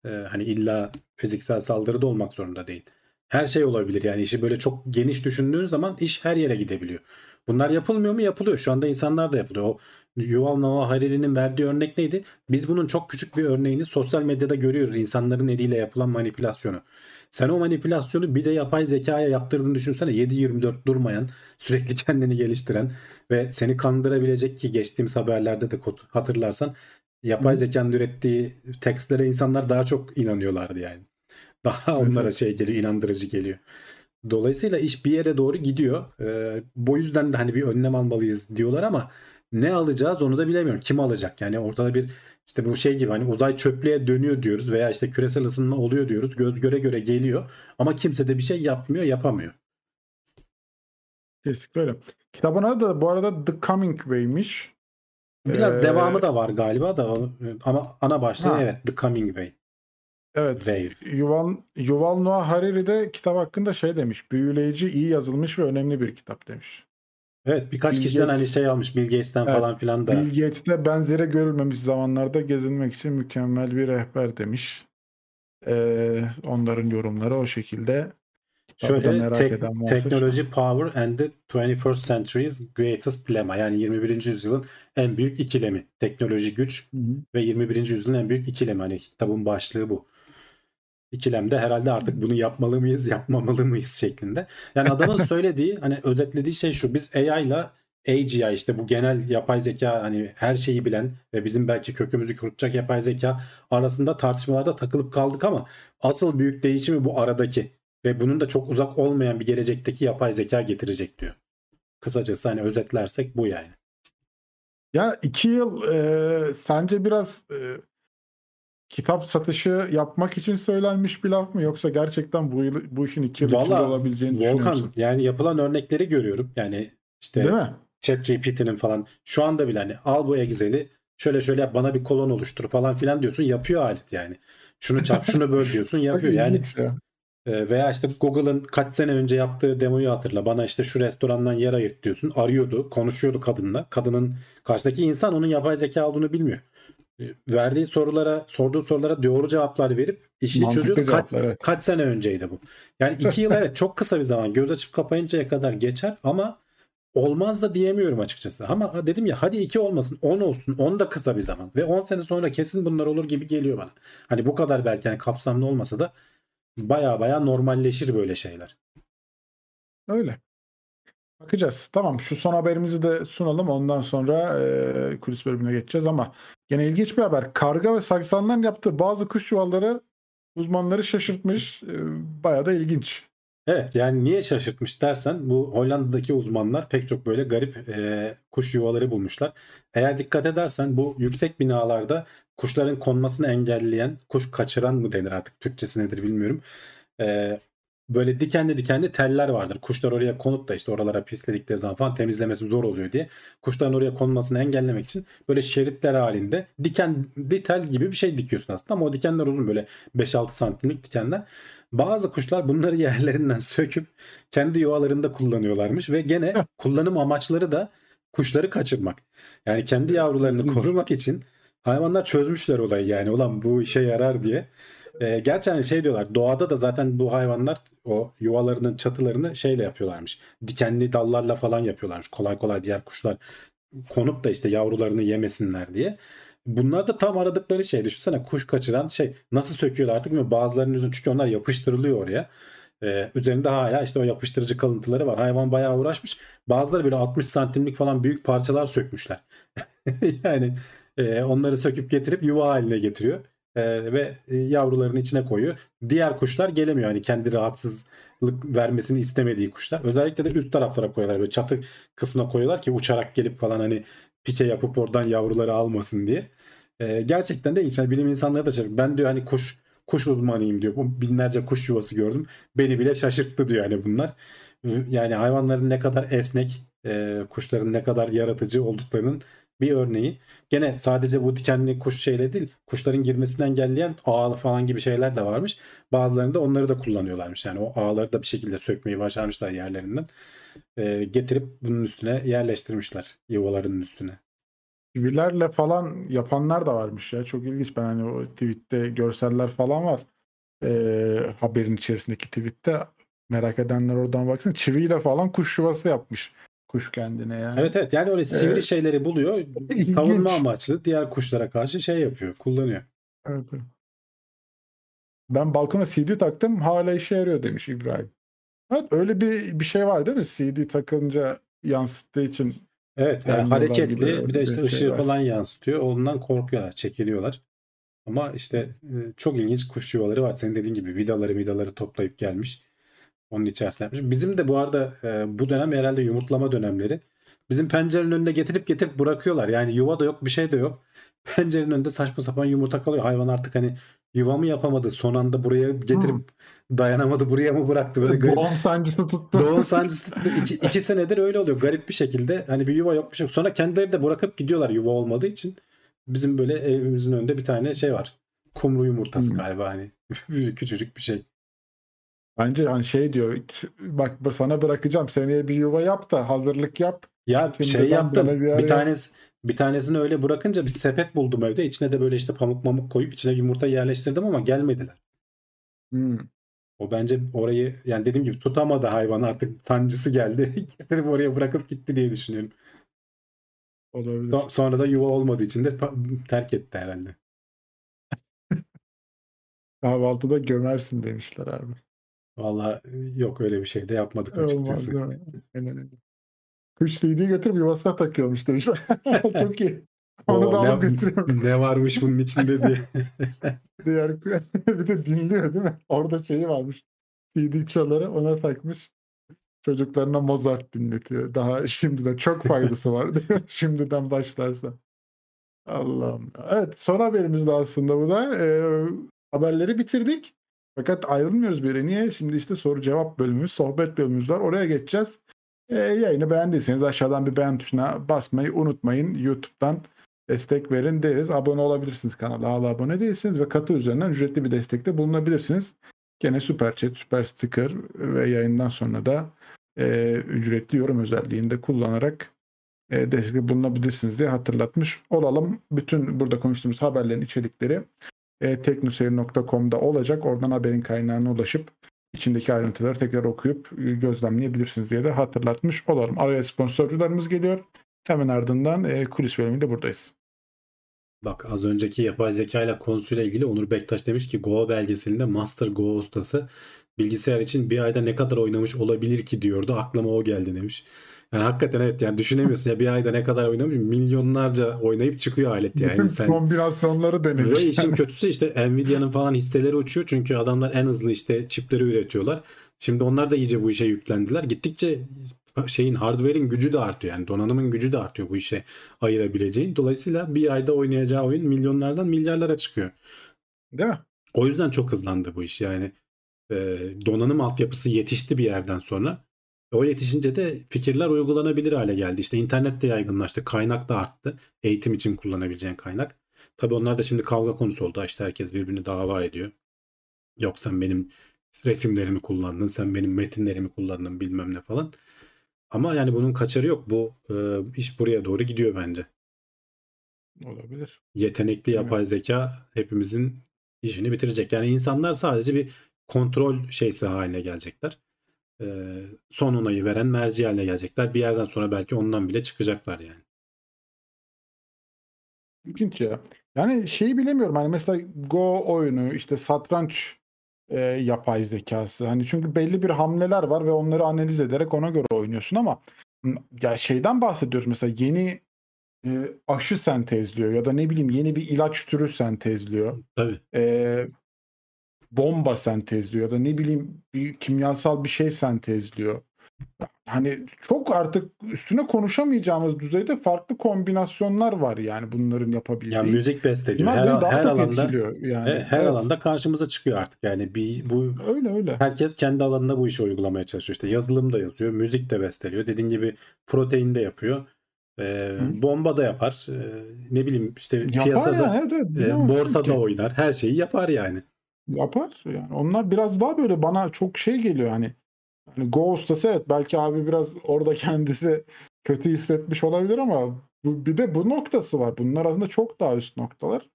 E, hani illa fiziksel saldırı da olmak zorunda değil. Her şey olabilir yani işi böyle çok geniş düşündüğün zaman iş her yere gidebiliyor. Bunlar yapılmıyor mu? Yapılıyor. Şu anda insanlar da yapılıyor. O Yuval Noah Harari'nin verdiği örnek neydi? Biz bunun çok küçük bir örneğini sosyal medyada görüyoruz. İnsanların eliyle yapılan manipülasyonu. Sen o manipülasyonu bir de yapay zekaya yaptırdığını düşünsene. 7-24 durmayan, sürekli kendini geliştiren ve seni kandırabilecek ki geçtiğimiz haberlerde de hatırlarsan yapay Hı. zekanın ürettiği tekstlere insanlar daha çok inanıyorlardı yani. Daha onlara şey geliyor, inandırıcı geliyor. Dolayısıyla iş bir yere doğru gidiyor. Ee, bu yüzden de hani bir önlem almalıyız diyorlar ama ne alacağız onu da bilemiyorum. Kim alacak? Yani ortada bir işte bu şey gibi hani uzay çöplüğe dönüyor diyoruz veya işte küresel ısınma oluyor diyoruz. Göz göre göre geliyor ama kimse de bir şey yapmıyor, yapamıyor. Kesinlikle öyle. Kitabın adı da bu arada The Coming Way'miş. Biraz Ee, devamı da var galiba da ama ana başlığı Ha. evet The Coming Way. Evet. Wave. Yuval, Yuval Noah Harari de kitap hakkında şey demiş. Büyüleyici, iyi yazılmış ve önemli bir kitap demiş. Evet birkaç Bill kişiden Gates- hani şey almış Bill Gates'ten Evet, falan filan da. Bill Gates'te benzeri görülmemiş zamanlarda gezinmek için mükemmel bir rehber demiş. Ee, onların yorumları o şekilde. Şöyle merak tek- eden Technology, Power and the 21st Century's Greatest Dilemma. Yani 21. yüzyılın en büyük ikilemi. Teknoloji, güç Hı hı. ve 21. yüzyılın en büyük ikilemi. Hani kitabın başlığı bu. İkilemde herhalde artık bunu yapmalı mıyız, yapmamalı mıyız şeklinde. Yani adamın söylediği, hani özetlediği şey şu. Biz AI ile AGI işte bu genel yapay zeka hani her şeyi bilen ve bizim belki kökümüzü kurutacak yapay zeka arasında tartışmalarda takılıp kaldık ama asıl büyük değişimi bu aradaki ve bunun da çok uzak olmayan bir gelecekteki yapay zeka getirecek diyor. Kısacası hani özetlersek bu yani. Ya iki yıl e, sence biraz e, kitap satışı yapmak için söylenmiş bir laf mı yoksa gerçekten bu yıl, bu işin iki yıl olabileceğini düşünüyor Volkan musun? yani yapılan örnekleri görüyorum. Yani işte Değil mi? ChatGPT'nin falan şu anda bile hani al bu Excel'i şöyle şöyle yap bana bir kolon oluştur falan filan diyorsun yapıyor alet yani. Şunu çarp şunu böl diyorsun yapıyor. Yani ya. e, veya işte Google'ın kaç sene önce yaptığı demoyu hatırla. Bana işte şu restorandan yer ayırt diyorsun. Arıyordu, konuşuyordu kadınla. Kadının karşıdaki insan onun yapay zeka olduğunu bilmiyor. E, Verdiği sorulara, sorduğu sorulara doğru cevaplar verip işini Mantıklı çözüyordu. Kaç, cevaplar, evet. kaç sene önceydi bu. Yani iki yıl evet çok kısa bir zaman. Göz açıp kapayıncaya kadar geçer ama olmaz da diyemiyorum açıkçası. Ama dedim ya hadi iki olmasın 10 olsun 10 da kısa bir zaman. Ve 10 sene sonra kesin bunlar olur gibi geliyor bana. Hani bu kadar belki hani kapsamlı olmasa da baya baya normalleşir böyle şeyler. Öyle. Bakacağız. Tamam şu son haberimizi de sunalım. Ondan sonra e, kulis bölümüne geçeceğiz ama gene ilginç bir haber. Karga ve saksanların yaptığı bazı kuş yuvaları uzmanları şaşırtmış. E, bayağı da ilginç. Evet yani niye şaşırtmış dersen bu Hollanda'daki uzmanlar pek çok böyle garip e, kuş yuvaları bulmuşlar. Eğer dikkat edersen bu yüksek binalarda kuşların konmasını engelleyen, kuş kaçıran mı denir artık Türkçesi nedir bilmiyorum. E, böyle dikenli dikenli teller vardır. Kuşlar oraya konup da işte oralara pisledikleri zaman falan temizlemesi zor oluyor diye. Kuşların oraya konmasını engellemek için böyle şeritler halinde dikenli tel gibi bir şey dikiyorsun aslında ama o dikenler uzun böyle 5-6 santimlik dikenler. Bazı kuşlar bunları yerlerinden söküp kendi yuvalarında kullanıyorlarmış ve gene kullanım amaçları da kuşları kaçırmak. Yani kendi yavrularını korumak için hayvanlar çözmüşler olayı yani ulan bu işe yarar diye. Ee, gerçi hani şey diyorlar doğada da zaten bu hayvanlar o yuvalarının çatılarını şeyle yapıyorlarmış. Dikenli dallarla falan yapıyorlarmış. Kolay kolay diğer kuşlar konup da işte yavrularını yemesinler diye. Bunlar da tam aradıkları şey. Düşünsene kuş kaçıran şey nasıl söküyorlar artık bilmiyorum. Bazılarının üzerine çünkü onlar yapıştırılıyor oraya. Ee, üzerinde hala işte o yapıştırıcı kalıntıları var. Hayvan bayağı uğraşmış. Bazıları böyle 60 santimlik falan büyük parçalar sökmüşler. yani e, onları söküp getirip yuva haline getiriyor. E, ve e, yavrularını içine koyuyor. Diğer kuşlar gelemiyor. Hani kendi rahatsızlık vermesini istemediği kuşlar. Özellikle de üst taraflara koyuyorlar. Böyle çatı kısmına koyuyorlar ki uçarak gelip falan hani pike yapıp oradan yavruları almasın diye. E, gerçekten de insan bilim insanları da şaşırıyor. Ben diyor hani kuş kuş uzmanıyım diyor. Bu binlerce kuş yuvası gördüm. Beni bile şaşırttı diyor yani bunlar. Yani hayvanların ne kadar esnek, e, kuşların ne kadar yaratıcı olduklarının bir örneği. Gene sadece bu dikenli kuş şeyleri değil, kuşların girmesini engelleyen ağ falan gibi şeyler de varmış. Bazılarında onları da kullanıyorlarmış. Yani o ağları da bir şekilde sökmeyi başarmışlar yerlerinden. E, getirip bunun üstüne yerleştirmişler yuvalarının üstüne. Çivilerle falan yapanlar da varmış ya. Çok ilginç. Ben hani o tweette görseller falan var. Ee, haberin içerisindeki tweette merak edenler oradan baksın. Çiviyle falan kuş yuvası yapmış. Kuş kendine yani. Evet evet yani öyle sivri Evet. şeyleri buluyor. İlginç. Savunma amaçlı diğer kuşlara karşı şey yapıyor, kullanıyor. Evet. Ben balkona CD taktım hala işe yarıyor demiş İbrahim. Evet, öyle bir bir şey var değil mi? CD takınca yansıttığı için Evet yani hareketli bir de işte bir şey ışığı var. falan yansıtıyor. Ondan korkuyorlar, çekiliyorlar. Ama işte e, çok ilginç kuş yuvaları var. Senin dediğin gibi vidaları vidaları toplayıp gelmiş. Onun içerisine yapmış. Bizim de bu arada e, bu dönem herhalde yumurtlama dönemleri. Bizim pencerenin önünde getirip getirip bırakıyorlar. Yani yuva da yok bir şey de yok. Pencerenin önünde saçma sapan yumurta kalıyor. Hayvan artık hani yuva mı yapamadı? Son anda buraya getirip dayanamadı buraya mı bıraktı? Böyle garip. doğum sancısı tuttu. Doğum sancısı tuttu. iki, iki senedir öyle oluyor. Garip bir şekilde. Hani bir yuva yok bir şey yok. Sonra kendileri de bırakıp gidiyorlar yuva olmadığı için. Bizim böyle evimizin önünde bir tane şey var. Kumru yumurtası Hmm. galiba hani. Küçücük bir şey. Bence hani şey diyor bak sana bırakacağım seneye bir yuva yap da hazırlık yap. Ya Şimdi şey yaptım. bir Bir, tanesi bir tanesini öyle bırakınca bir sepet buldum evde. İçine de böyle işte pamuk mamuk koyup içine yumurta yerleştirdim ama gelmediler. Hmm. O bence orayı yani dediğim gibi tutamadı hayvan artık sancısı geldi. Getirip oraya bırakıp gitti diye düşünüyorum. Olabilir. So- Sonra da yuva olmadığı için de terk etti herhalde. Kahvaltıda gömersin demişler abi. Vallahi yok öyle bir şey de yapmadık Olmaz açıkçası. değil mi? Aynen öyle. Kuş CD'yi götürüp yuvasına takıyormuş demişler. Çok iyi. Onu da alıp ne, götürüyor. ne varmış bunun içinde diye. Diğer bir de dinliyor değil mi? Orada şeyi varmış. CD çaları ona takmış. Çocuklarına Mozart dinletiyor. Daha şimdiden çok faydası var diyor. Şimdiden başlarsa. Allah'ım. Evet son haberimiz de aslında bu da. Ee, haberleri bitirdik. Fakat ayrılmıyoruz bir. Niye? Şimdi işte soru cevap bölümümüz, sohbet bölümümüz var. Oraya geçeceğiz. Ee, yayını beğendiyseniz aşağıdan bir beğen tuşuna basmayı unutmayın. YouTube'dan destek verin deriz. Abone olabilirsiniz kanala. Hala abone değilsiniz ve katı üzerinden ücretli bir destekte bulunabilirsiniz. Gene süper chat, süper sticker ve yayından sonra da e, ücretli yorum özelliğini de kullanarak e, destek bulunabilirsiniz diye hatırlatmış olalım. Bütün burada konuştuğumuz haberlerin içerikleri e, teknoseyir.com'da olacak. Oradan haberin kaynağına ulaşıp içindeki ayrıntıları tekrar okuyup e, gözlemleyebilirsiniz diye de hatırlatmış olalım. Araya sponsorcularımız geliyor. Hemen ardından e, kulis bölümünde buradayız. Bak az önceki yapay zeka ile konusuyla ilgili Onur Bektaş demiş ki Go belgeselinde Master Go ustası bilgisayar için bir ayda ne kadar oynamış olabilir ki diyordu. Aklıma o geldi demiş. Yani hakikaten evet yani düşünemiyorsun ya bir ayda ne kadar oynamış milyonlarca oynayıp çıkıyor alet yani. Sen Kombinasyonları Ve denemiş. işin kötüsü işte Nvidia'nın falan hisseleri uçuyor çünkü adamlar en hızlı işte çipleri üretiyorlar. Şimdi onlar da iyice bu işe yüklendiler. Gittikçe şeyin hardware'in gücü de artıyor yani donanımın gücü de artıyor bu işe ayırabileceğin. Dolayısıyla bir ayda oynayacağı oyun milyonlardan milyarlara çıkıyor. Değil mi? O yüzden çok hızlandı bu iş yani. e, donanım altyapısı yetişti bir yerden sonra. O yetişince de fikirler uygulanabilir hale geldi. İşte internet de yaygınlaştı, kaynak da arttı. Eğitim için kullanabileceğin kaynak. Tabii onlar da şimdi kavga konusu oldu. İşte herkes birbirini dava ediyor. Yok sen benim resimlerimi kullandın, sen benim metinlerimi kullandın bilmem ne falan. Ama yani bunun kaçarı yok. Bu e, iş buraya doğru gidiyor bence. Olabilir. Yetenekli yapay zeka hepimizin işini bitirecek. Yani insanlar sadece bir kontrol şeysi haline gelecekler. Son onayı veren merci haline gelecekler. Bir yerden sonra belki ondan bile çıkacaklar yani. İlginç ya. Yani şeyi bilemiyorum hani mesela Go oyunu işte satranç e, yapay zekası hani çünkü belli bir hamleler var ve onları analiz ederek ona göre oynuyorsun ama ya şeyden bahsediyoruz mesela yeni e, aşı sentezliyor ya da ne bileyim yeni bir ilaç türü sentezliyor. Tabii. E, bomba sentezliyor ya da ne bileyim bir kimyasal bir şey sentezliyor. Hani çok artık üstüne konuşamayacağımız düzeyde farklı kombinasyonlar var yani bunların yapabildiği. Yani müzik besteliyor. Bunlar Her, daha her çok alanda etkiliyor yani. he- her Evet. alanda karşımıza çıkıyor artık. Yani bir bu Öyle öyle. herkes kendi alanında bu işi uygulamaya çalışıyor. İşte yazılım da yazıyor, müzik de besteliyor. Dediğin gibi protein de yapıyor. Hı. bomba da yapar. Ee, ne bileyim işte Yapar piyasada yani. Evet, evet. e, borsada ki. oynar. Her şeyi yapar yani. Yapar. Yani onlar biraz daha böyle bana çok şey geliyor hani. Hani Go ustası evet belki abi biraz orada kendisi kötü hissetmiş olabilir ama bu, bir de bu noktası var. Bunlar aslında çok daha üst noktalar.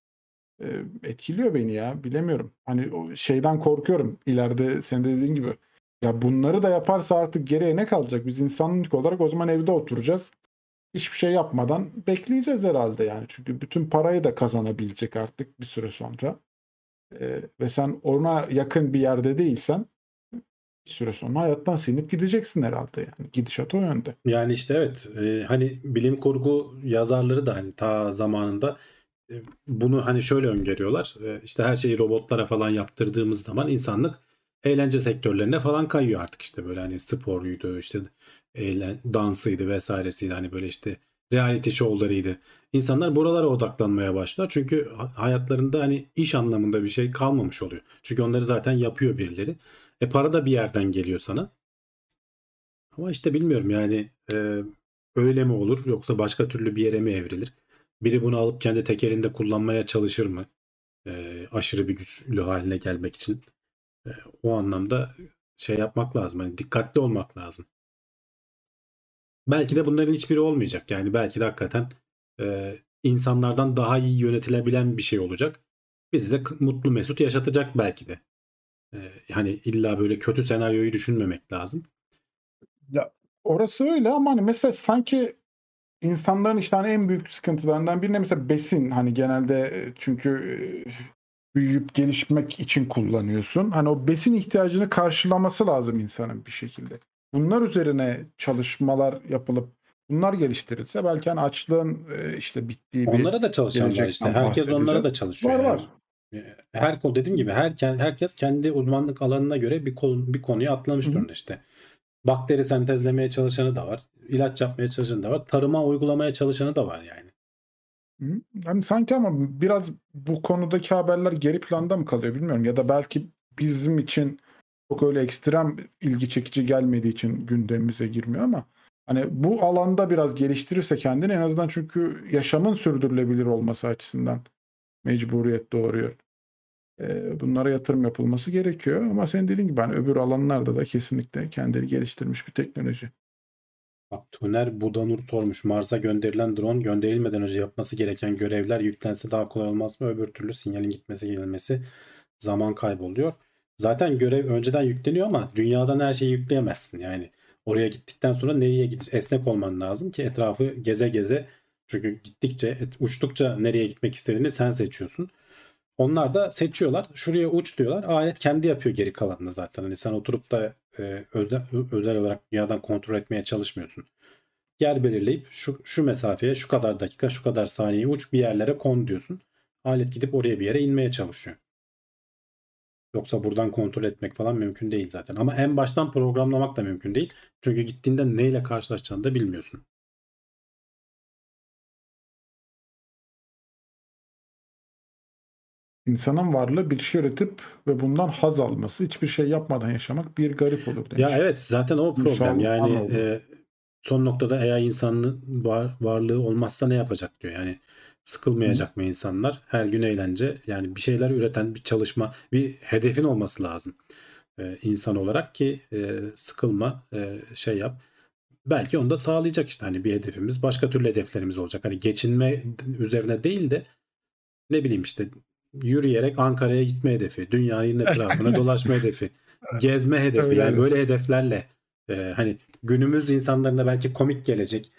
Ee, etkiliyor beni ya. Bilemiyorum. Hani o şeyden korkuyorum. İleride senin de dediğin gibi. Ya bunları da yaparsa artık geriye ne kalacak? Biz insanlık olarak o zaman evde oturacağız. Hiçbir şey yapmadan bekleyeceğiz herhalde yani. Çünkü bütün parayı da kazanabilecek artık bir süre sonra. Ee, ve sen ona yakın bir yerde değilsen bir süre sonra hayattan sinip gideceksin herhalde yani. Gidişat o yönde. Yani işte evet e, hani bilim kurgu yazarları da hani ta zamanında e, bunu hani şöyle öngörüyorlar. E, işte her şeyi robotlara falan yaptırdığımız zaman insanlık eğlence sektörlerine falan kayıyor artık işte böyle hani sporuydu işte eğlen, dansıydı vesairesiydi hani böyle işte reality show'larıydı. İnsanlar buralara odaklanmaya başlar. Çünkü ha- hayatlarında hani iş anlamında bir şey kalmamış oluyor. Çünkü onları zaten yapıyor birileri. E para da bir yerden geliyor sana. Ama işte bilmiyorum yani e, öyle mi olur yoksa başka türlü bir yere mi evrilir? Biri bunu alıp kendi tekelinde kullanmaya çalışır mı? E, aşırı bir güçlü haline gelmek için. E, o anlamda şey yapmak lazım. Hani dikkatli olmak lazım. Belki de bunların hiçbiri olmayacak. Yani belki de hakikaten e, insanlardan daha iyi yönetilebilen bir şey olacak. Bizi de mutlu mesut yaşatacak belki de. E, hani illa böyle kötü senaryoyu düşünmemek lazım. Ya orası öyle ama hani mesela sanki insanların işte hani en büyük sıkıntılarından birine mesela besin hani genelde e, çünkü e, büyüyüp gelişmek için kullanıyorsun. Hani o besin ihtiyacını karşılaması lazım insanın bir şekilde. Bunlar üzerine çalışmalar yapılıp bunlar geliştirilse belki hani açlığın e, işte bittiği bir Onlara da çalışan var işte. Herkes onlara da çalışıyor. Var yani. var. E, Her konu dediğim gibi her herkes kendi uzmanlık alanına göre bir konu bir konuyu atlamış durumda işte. Bakteri sentezlemeye çalışanı da var. ilaç yapmaya çalışanı da var. Tarıma uygulamaya çalışanı da var yani. Hı. Hani sanki ama biraz bu konudaki haberler geri planda mı kalıyor bilmiyorum ya da belki bizim için çok öyle ekstrem ilgi çekici gelmediği için gündemimize girmiyor ama hani bu alanda biraz geliştirirse kendini en azından çünkü yaşamın sürdürülebilir olması açısından mecburiyet doğuruyor. Ee, bunlara yatırım yapılması gerekiyor ama senin dediğin gibi hani öbür alanlarda da kesinlikle kendini geliştirmiş bir teknoloji. Bak Tuner Budanur sormuş. Mars'a gönderilen drone gönderilmeden önce yapması gereken görevler yüklense daha kolay olmaz mı? Öbür türlü sinyalin gitmesi gelmesi zaman kayboluyor. Zaten görev önceden yükleniyor ama dünyadan her şeyi yükleyemezsin. Yani oraya gittikten sonra nereye gideceksin? Esnek olman lazım ki etrafı geze geze. Çünkü gittikçe, uçtukça nereye gitmek istediğini sen seçiyorsun. Onlar da seçiyorlar. Şuraya uç diyorlar. Alet kendi yapıyor geri kalanını zaten. Hani sen oturup da e, özel, özel olarak dünyadan kontrol etmeye çalışmıyorsun. Yer belirleyip şu, şu mesafeye şu kadar dakika şu kadar saniye uç bir yerlere kon diyorsun. Alet gidip oraya bir yere inmeye çalışıyor. Yoksa buradan kontrol etmek falan mümkün değil zaten. Ama en baştan programlamak da mümkün değil. Çünkü gittiğinde neyle karşılaşacağını da bilmiyorsun. İnsanın varlığı bir şey üretip ve bundan haz alması, hiçbir şey yapmadan yaşamak bir garip olur demiş. Ya evet zaten o problem. Yani e, son noktada eğer insanın var, varlığı olmazsa ne yapacak diyor. Yani sıkılmayacak mı insanlar? Her gün eğlence. Yani bir şeyler üreten bir çalışma, bir hedefin olması lazım. E, insan olarak ki e, sıkılma, e, şey yap. Belki onu da sağlayacak işte hani bir hedefimiz. Başka türlü hedeflerimiz olacak. Hani geçinme üzerine değil de ne bileyim işte yürüyerek Ankara'ya gitme hedefi, dünyanın etrafına dolaşma hedefi, gezme hedefi. Yani öyle. böyle hedeflerle e, hani günümüz insanlarına belki komik gelecek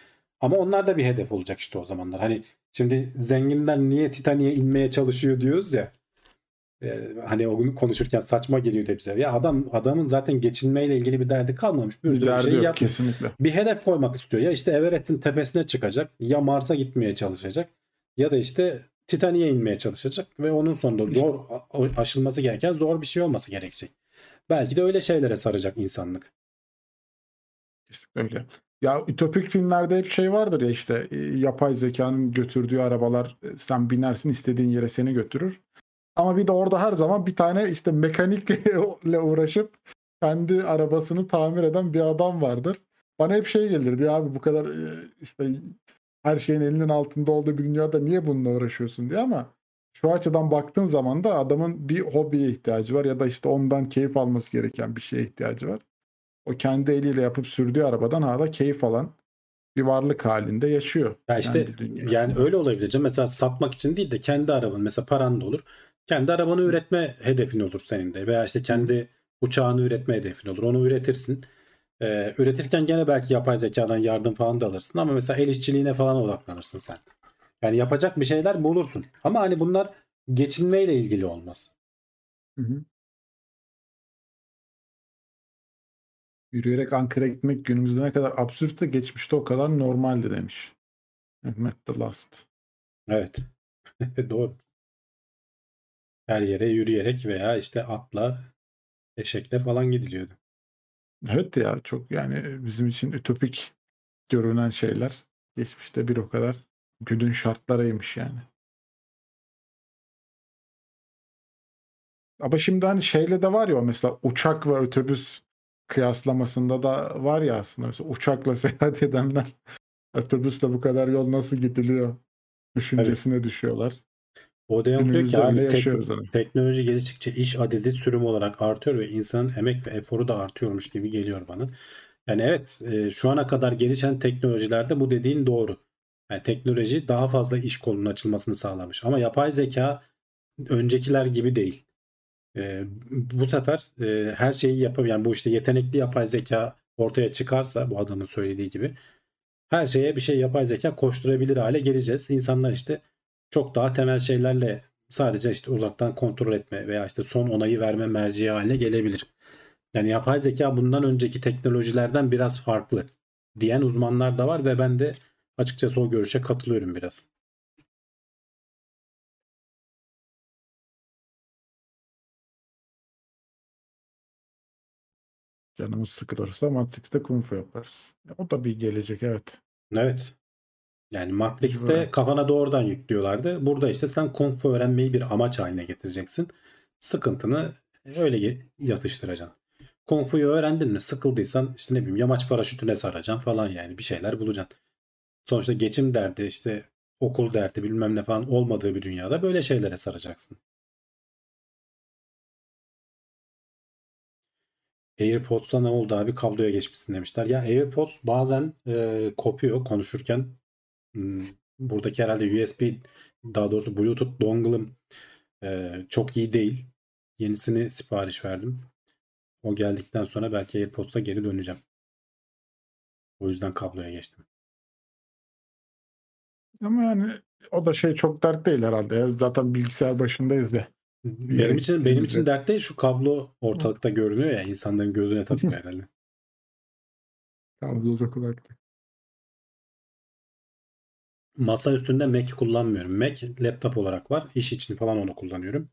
ama onlar da bir hedef olacak işte o zamanlar. Hani şimdi zenginler niye Titanik'e inmeye çalışıyor diyoruz ya. e, hani o gün konuşurken saçma geliyordu bize. Ya adam adamın zaten geçinmeyle ilgili bir derdi kalmamış. Bir Bir derdi şey yok yapmış kesinlikle. bir hedef koymak istiyor. Ya işte Everest'in tepesine çıkacak ya Mars'a gitmeye çalışacak ya da işte Titanik'e inmeye çalışacak ve onun sonunda İşte- zor aşılması gereken zor bir şey olması gerekecek. Belki de öyle şeylere saracak insanlık. Kesinlikle öyle. Ya ütopik filmlerde hep şey vardır ya işte e, yapay zekanın götürdüğü arabalar e, sen binersin istediğin yere seni götürür. Ama bir de orada her zaman bir tane işte mekanikle uğraşıp kendi arabasını tamir eden bir adam vardır. Bana hep şey gelirdi ya abi bu kadar e, işte her şeyin elinin altında olduğu bir dünyada niye bununla uğraşıyorsun diye ama şu açıdan baktığın zaman da adamın bir hobiye ihtiyacı var ya da işte ondan keyif alması gereken bir şeye ihtiyacı var. O kendi eliyle yapıp sürdüğü arabadan hala keyif alan bir varlık halinde yaşıyor. Ya işte yani öyle olabilir. canım. Mesela satmak için değil de kendi arabanı mesela paran da olur. Kendi arabanı üretme hedefin olur senin de veya işte kendi uçağını üretme hedefin olur. Onu üretirsin. Ee, üretirken gene belki yapay zekadan yardım falan da alırsın ama mesela el işçiliğine falan odaklanırsın sen. Yani yapacak bir şeyler bulursun. Ama hani bunlar geçinmeyle ilgili olmaz. Hı hı. Yürüyerek Ankara'ya gitmek günümüzde ne kadar absürt de geçmişte o kadar normaldi demiş. Mehmet The Last. Evet. Doğru. Her yere yürüyerek veya işte atla, eşekle falan gidiliyordu. Evet ya çok yani bizim için ütopik görünen şeyler geçmişte bir o kadar günün şartlarıymış yani. Ama şimdi hani şeyle de var ya mesela uçak ve otobüs kıyaslamasında da var ya aslında mesela uçakla seyahat edenler otobüsle bu kadar yol nasıl gidiliyor düşüncesine düşüyorlar. Odeon diyor ki abi tek- teknoloji geliştikçe iş adedi sürüm olarak artıyor ve insanın emek ve eforu da artıyormuş gibi geliyor bana. Yani evet e, şu ana kadar gelişen teknolojilerde bu dediğin doğru. Yani teknoloji daha fazla iş kolunun açılmasını sağlamış. Ama yapay zeka öncekiler gibi değil. E, bu sefer e, her şeyi yapıyor. Yani bu işte yetenekli yapay zeka ortaya çıkarsa bu adamın söylediği gibi her şeye bir şey yapay zeka koşturabilir hale geleceğiz. İnsanlar işte çok daha temel şeylerle sadece işte uzaktan kontrol etme veya işte son onayı verme merci haline gelebilir. Yani yapay zeka bundan önceki teknolojilerden biraz farklı diyen uzmanlar da var ve ben de açıkçası o görüşe katılıyorum biraz. Canımız sıkılırsa Matrix'te Kung Fu yaparız. O da bir gelecek evet. Evet. Yani Matrix'te Böyle. kafana doğrudan yüklüyorlardı. Burada işte sen Kung Fu öğrenmeyi bir amaç haline getireceksin. Sıkıntını öyle yatıştıracaksın. Kung Fu'yu öğrendin mi sıkıldıysan işte ne bileyim yamaç paraşütüne saracaksın falan yani bir şeyler bulacaksın. Sonuçta geçim derdi işte okul derdi bilmem ne falan olmadığı bir dünyada böyle şeylere saracaksın. AirPods'a ne oldu abi kabloya geçmişsin demişler. Ya AirPods bazen e, kopuyor konuşurken. Hmm, buradaki herhalde USB daha doğrusu Bluetooth dongle'ım e, çok iyi değil. Yenisini sipariş verdim. O geldikten sonra belki AirPods'a geri döneceğim. O yüzden kabloya geçtim. Ama yani o da şey çok dert değil herhalde. Zaten bilgisayar başındayız ya. Benim için benim için dert değil şu kablo ortalıkta görünüyor ya insanların gözüne takıyor herhalde. Kablolu kulaklık. Masa üstünde Mac kullanmıyorum. Mac laptop olarak var. İş için falan onu kullanıyorum.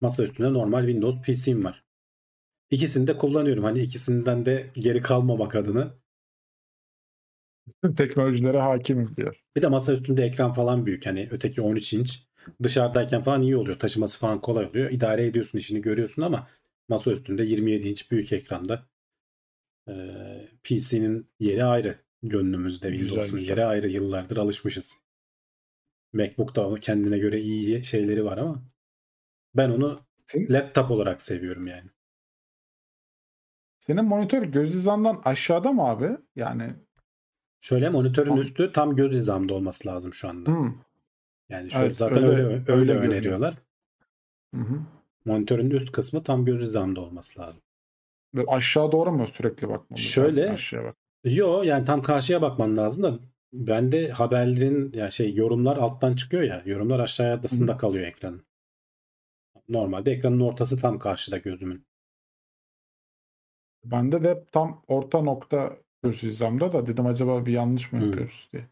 Masa üstünde normal Windows PC'm var. İkisini de kullanıyorum. Hani ikisinden de geri kalmamak adına. Tüm teknolojilere hakimim diyor. Bir de masa üstünde ekran falan büyük. Hani öteki 13 inç. Dışarıdayken falan iyi oluyor. Taşıması falan kolay oluyor. İdare ediyorsun işini görüyorsun ama masa üstünde 27 inç büyük ekranda. Ee, PC'nin yeri ayrı. Gönlümüzde Windows'un yeri ayrı. Yıllardır alışmışız. MacBook'ta kendine göre iyi şeyleri var ama ben onu Senin, laptop olarak seviyorum yani. senin monitör göz hizandan aşağıda mı abi? Yani Şöyle monitörün Tamam. üstü tam göz hizamda olması lazım şu anda. hmm, Yani şöyle Evet, zaten öyle- öyle öyle, öneriyorlar. hı hı. Monitörün üst kısmı tam göz hizamda olması lazım. Böyle aşağı doğru mu sürekli bakmamız Şöyle- lazım? Aşağıya bak. Yo yani tam karşıya bakman lazım da bende haberlerin ya şey yorumlar alttan çıkıyor ya yorumlar aşağısında kalıyor ekranın. Normalde ekranın ortası tam karşıda gözümün. Bende de tam orta nokta göz hizamda da dedim acaba bir yanlış mı yapıyoruz diye.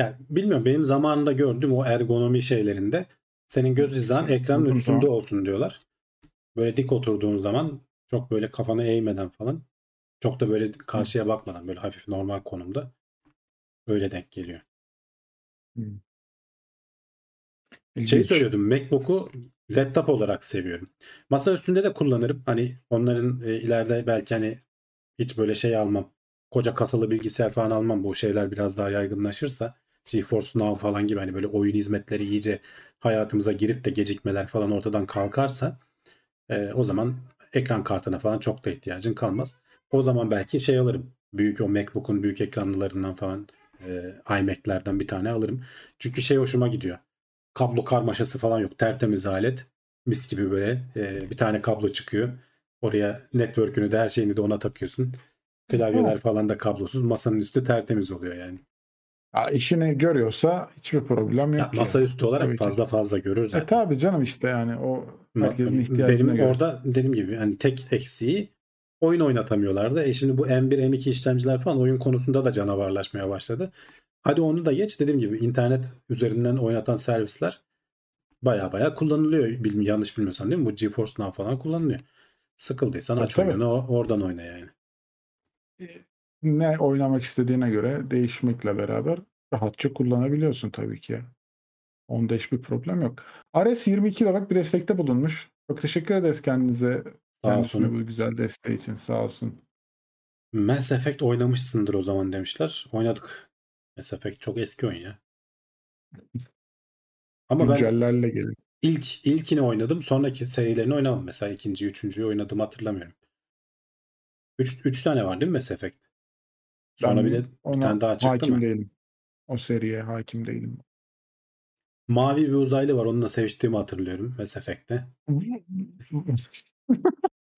Yani bilmiyorum benim zamanında gördüğüm o ergonomi şeylerinde senin göz hizan ekranın üstünde olsun diyorlar. Böyle dik oturduğun zaman çok böyle kafanı eğmeden falan çok da böyle karşıya bakmadan böyle hafif normal konumda öyle denk geliyor. Şey İlginç. söylüyordum MacBook'u laptop olarak seviyorum. Masa üstünde de kullanırım. Hani onların e, ileride belki hani hiç böyle şey almam. Koca kasalı bilgisayar falan almam. Bu şeyler biraz daha yaygınlaşırsa GeForce Now falan gibi hani böyle oyun hizmetleri iyice hayatımıza girip de gecikmeler falan ortadan kalkarsa e, o zaman ekran kartına falan çok da ihtiyacın kalmaz. O zaman belki şey alırım. Büyük o MacBook'un büyük ekranlılarından falan e, iMac'lerden bir tane alırım. Çünkü şey hoşuma gidiyor kablo karmaşası falan yok. Tertemiz alet. Mis gibi böyle e, bir tane kablo çıkıyor. Oraya network'ünü de her şeyini de ona takıyorsun. Klavyeler Evet. falan da kablosuz. Masanın üstü tertemiz oluyor yani. Ya işini görüyorsa hiçbir problem yok. Ya, ki. masaüstü olarak Tabii ki. fazla fazla görür E zaten. tabi canım işte yani o herkesin ihtiyacına Benim göre. orada dediğim gibi hani tek eksiği oyun oynatamıyorlardı. E şimdi bu M1 M2 işlemciler falan oyun konusunda da canavarlaşmaya başladı. Hadi onu da geç dediğim gibi internet üzerinden oynatan servisler baya baya kullanılıyor. Bilmi, yanlış bilmiyorsam değil mi? Bu GeForce Now falan kullanılıyor. Sıkıldıysan E, aç tabii. oyunu oradan oyna yani. Ne oynamak istediğine göre değişmekle beraber rahatça kullanabiliyorsun tabii ki. Onda hiçbir problem yok. RS22 de bak bir destekte bulunmuş. Çok teşekkür ederiz kendinize. Sağ Kendisine olsun. bu güzel desteği için sağ olsun. Mass Effect oynamışsındır o zaman demişler. Oynadık. Mass Effect çok eski oyun ya. Ama ben Güncellerle gelin. ilk ilkini oynadım. Sonraki serilerini oynamadım. Mesela ikinci, üçüncüyü oynadım hatırlamıyorum. Üç, üç tane var değil mi Mass Effect? Sonra Ben bir de bir tane daha çıktı hakim mı? değilim. O seriye hakim değilim. Mavi bir uzaylı var. Onunla seviştiğimi hatırlıyorum Mass Effect'te.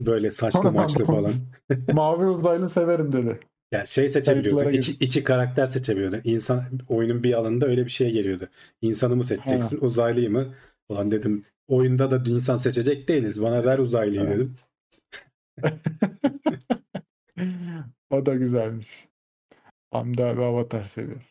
Böyle saçlı maçlı falan. Mavi uzaylı severim dedi. Yani şey seçebiliyordun. İki, iki karakter seçebiliyordun. İnsan oyunun bir alanında öyle bir şey geliyordu. İnsanı mı seçeceksin, uzaylıyı mı? Ulan dedim oyunda da insan seçecek değiliz. Bana ver uzaylıyı Evet. dedim. o da güzelmiş. Hamdi abi Avatar seviyor.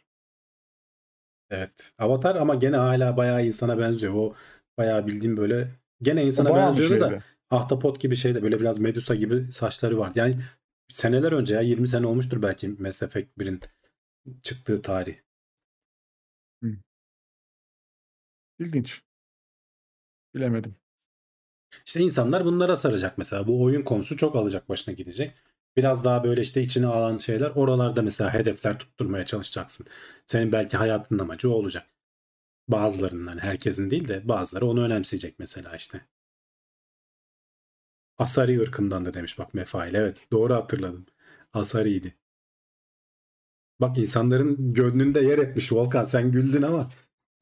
Evet. Avatar ama gene hala bayağı insana benziyor. O bayağı bildiğim böyle gene insana benziyordu da ahtapot gibi şeyde böyle biraz Medusa gibi saçları var. Yani seneler önce ya 20 sene olmuştur belki Mass Effect 1'in çıktığı tarih. İlginç. Bilemedim. İşte insanlar bunlara saracak mesela. Bu oyun konusu çok alacak başına gidecek. Biraz daha böyle işte içine alan şeyler oralarda mesela hedefler tutturmaya çalışacaksın. Senin belki hayatının amacı o olacak. Bazılarının hani herkesin değil de bazıları onu önemseyecek mesela işte. Asari ırkından da demiş bak Mefail. Evet doğru hatırladım. Asari'ydi. Bak insanların gönlünde yer etmiş Volkan sen güldün ama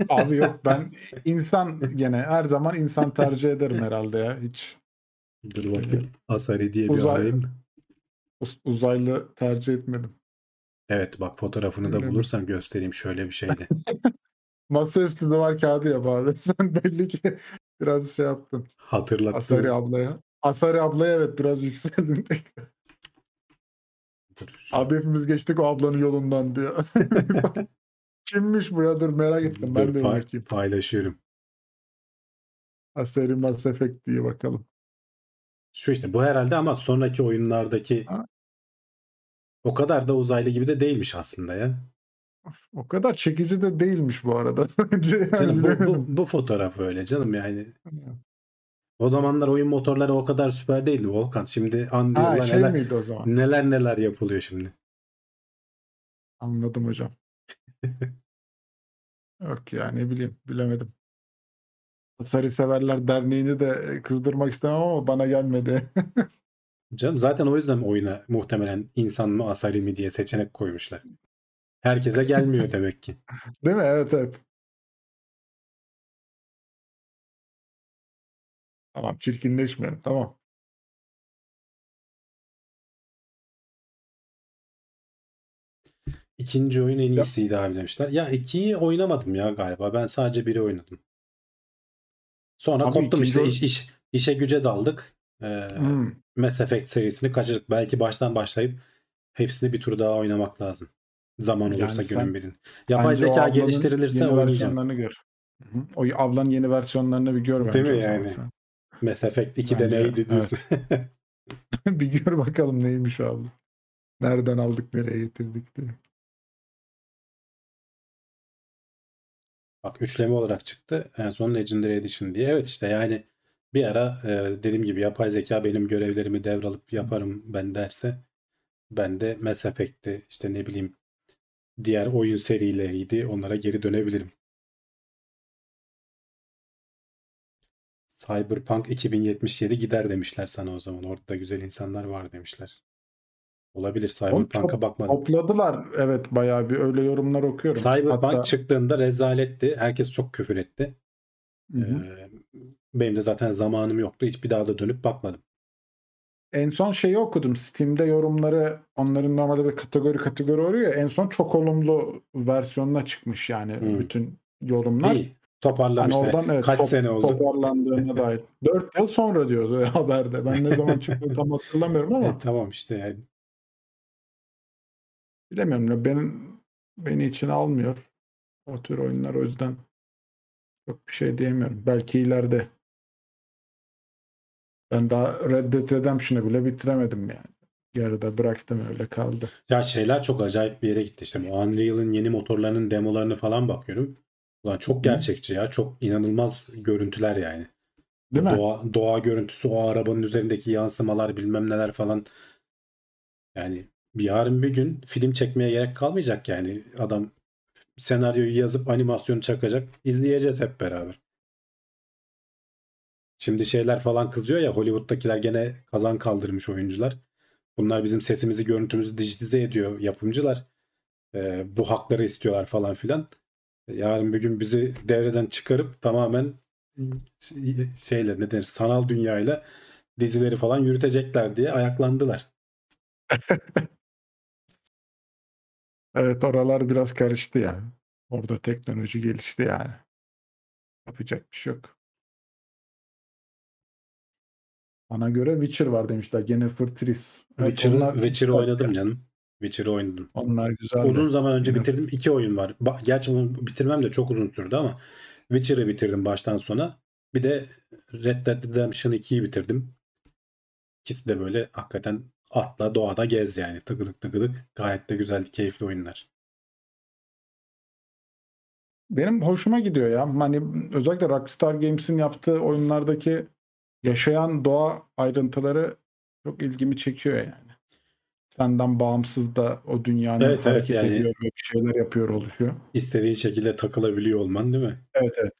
Abi yok ben insan gene her zaman insan tercih ederim herhalde ya. Hiç dur bakayım. Asari diye bir Uzay- arayayım. Da. uz- uzaylı tercih etmedim. Evet bak fotoğrafını da Öyle mi? bulursam göstereyim şöyle bir şeydi. Masaüstü duvar kağıdı ya bağlı. Sen belli ki biraz şey yaptın. Hatırlattım. Asari ablaya. Asari ablaya evet biraz yükseldin tekrar. Abi hepimiz geçtik o ablanın yolundan diyor. Kimmiş bu ya dur merak ettim ben Dur, de bir pay- bakayım. paylaşıyorum. Asari Mass Effect diye bakalım. Şu işte bu herhalde ama sonraki oyunlardaki Ha. o kadar da uzaylı gibi de değilmiş aslında ya. O kadar çekici de değilmiş bu arada. Yani Canım bu, bu, bu fotoğraf öyle canım yani. O zamanlar oyun motorları o kadar süper değildi Volkan. Şimdi Unreal'la şey neler, miydi o zaman? neler neler yapılıyor şimdi. Anladım hocam. Yok ya ne bileyim bilemedim. Asari Severler Derneği'ni de kızdırmak istemem ama bana gelmedi. Canım zaten o yüzden oyuna muhtemelen insan mı Asari mi diye seçenek koymuşlar. Herkese gelmiyor demek ki. Değil mi? Evet evet. Tamam çirkinleşmeyelim. Tamam. İkinci oyun en Ya- iyisiydi abi demişler. Ya ikiyi oynamadım ya galiba. Ben sadece biri oynadım. Sonra Abi koptum işte iş, iş, işe güce daldık. Ee, Hmm. Mass Effect serisini kaçırdık. Belki baştan başlayıp hepsini bir tur daha oynamak lazım. Zaman olursa Yani günün birinin. Yapay o zeka yeni oynayacağım. gör. O ablanın yeni versiyonlarını bir gör. Değil mi o yani? sen. Mass Effect 2'de Bence, neydi diyorsun. bir gör bakalım neymiş abi. Nereden aldık nereye getirdik diye. Bak üçleme olarak çıktı. En son Legendary Edition diye. Evet işte yani bir ara e, dediğim gibi yapay zeka benim görevlerimi devralıp yaparım ben derse ben de Mass Effect'ti işte ne bileyim diğer oyun serileriydi onlara geri dönebilirim. Cyberpunk 2077 gider demişler sana o zaman. Orada güzel insanlar var demişler. Olabilir. Cyberpunk'a çok bakmadım. Topladılar evet bayağı bir öyle yorumlar okuyorum. Cyberpunk Hatta çıktığında rezaletti. Herkes çok küfür etti. Hı hı. Ee, benim de zaten zamanım yoktu. Hiçbir daha da dönüp bakmadım. en son şeyi okudum. Steam'de yorumları onların normalde bir kategori kategori oluyor en son çok olumlu versiyonuna çıkmış yani Hı. bütün yorumlar. İyi. Toparlamış. Hani ne? oradan evet, Kaç top- sene oldu? toparlandığına dair. 4 yıl sonra diyordu haberde. Ben ne zaman çıktığını tam hatırlamıyorum ama E, tamam işte yani. Bilemiyorum. Benim, beni içine almıyor. O tür oyunlar o yüzden çok bir şey diyemiyorum. Belki ileride. Ben daha Red Dead Redemption'ı bile bitiremedim yani. Yarıda bıraktım öyle kaldı. Ya şeyler çok acayip bir yere gitti. İşte bu Unreal'ın yeni motorlarının demolarını falan bakıyorum. Ulan çok gerçekçi ya. Çok inanılmaz görüntüler yani. Değil mi? Doğa, doğa görüntüsü, o arabanın üzerindeki yansımalar bilmem neler falan. Yani yarın bir gün film çekmeye gerek kalmayacak yani. Adam senaryoyu yazıp animasyonu çakacak. İzleyeceğiz hep beraber. Şimdi şeyler falan kızıyor ya Hollywood'dakiler gene kazan kaldırmış oyuncular. Bunlar bizim sesimizi, görüntümüzü dijitize ediyor yapımcılar. Ee, bu hakları istiyorlar falan filan. Yarın bir gün bizi devreden çıkarıp tamamen şey- şeyle ne denir sanal dünyayla dizileri falan yürütecekler diye ayaklandılar. Evet oralar biraz karıştı ya. Orada teknoloji gelişti yani. Yapacak bir şey yok. Bana göre Witcher var demişler. Jennifer Tris. Evet, Witcher'ı onlar Witcher'ı oynadım canım. Witcher'ı oynadım. Onlar güzel. Uzun zaman önce bitirdim. İki oyun var. Ba- Gerçi bunu bitirmem de çok uzun sürdü ama Witcher'ı bitirdim baştan sona. Bir de Red Dead Redemption 2'yi bitirdim. İkisi de böyle hakikaten atla doğada gez yani. Tıkıdık tıkıdık. Gayet de güzel, keyifli oyunlar. Benim hoşuma gidiyor ya. Hani özellikle Rockstar Games'in yaptığı oyunlardaki yaşayan doğa ayrıntıları çok ilgimi çekiyor yani. Senden bağımsız da o dünyanın Evet, evet, hareket yani- ediyor bir şeyler yapıyor oluşuyor. İstediğin şekilde takılabiliyor olman değil mi? Evet evet.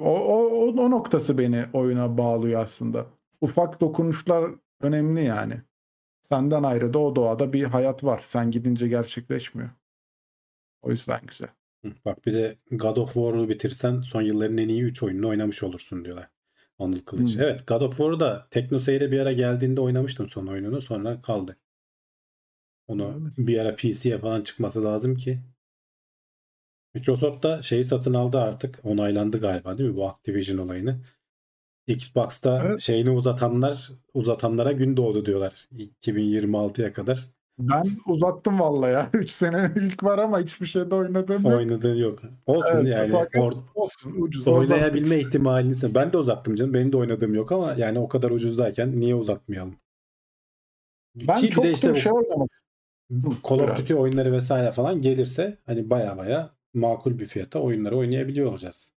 O, o, o, o noktası beni oyuna bağlıyor aslında. Ufak dokunuşlar önemli yani. Senden ayrı da o doğada bir hayat var. Sen gidince gerçekleşmiyor. O yüzden güzel. Bak bir de God of War'u bitirsen son yılların en iyi 3 oyununu oynamış olursun diyorlar. Anıl Kılıç. Hmm. Evet God of War'u da TeknoSeyir'e bir ara geldiğinde oynamıştım son oyununu sonra kaldı. Onu Evet. bir ara PC'ye falan çıkması lazım ki. Microsoft da şeyi satın aldı artık. Onaylandı galiba değil mi bu Activision olayını. Xbox'ta Evet. şeyini uzatanlar uzatanlara gün doğdu diyorlar. 2026'ya kadar. Ben uzattım vallahi ya. 3 sene ilk var ama hiçbir şeyde oynadığım yok. Oynadığı yok. Olsun Evet, yani. Or- olsun ucuz. oynayabilme uzattık. ihtimalini ben de uzattım canım. Benim de oynadığım yok ama yani o kadar ucuzdayken niye uzatmayalım? Ben Ki çok de işte şey oynamak Call of. Duty oyunları vesaire falan gelirse hani baya baya makul bir fiyata oyunları oynayabiliyor olacağız.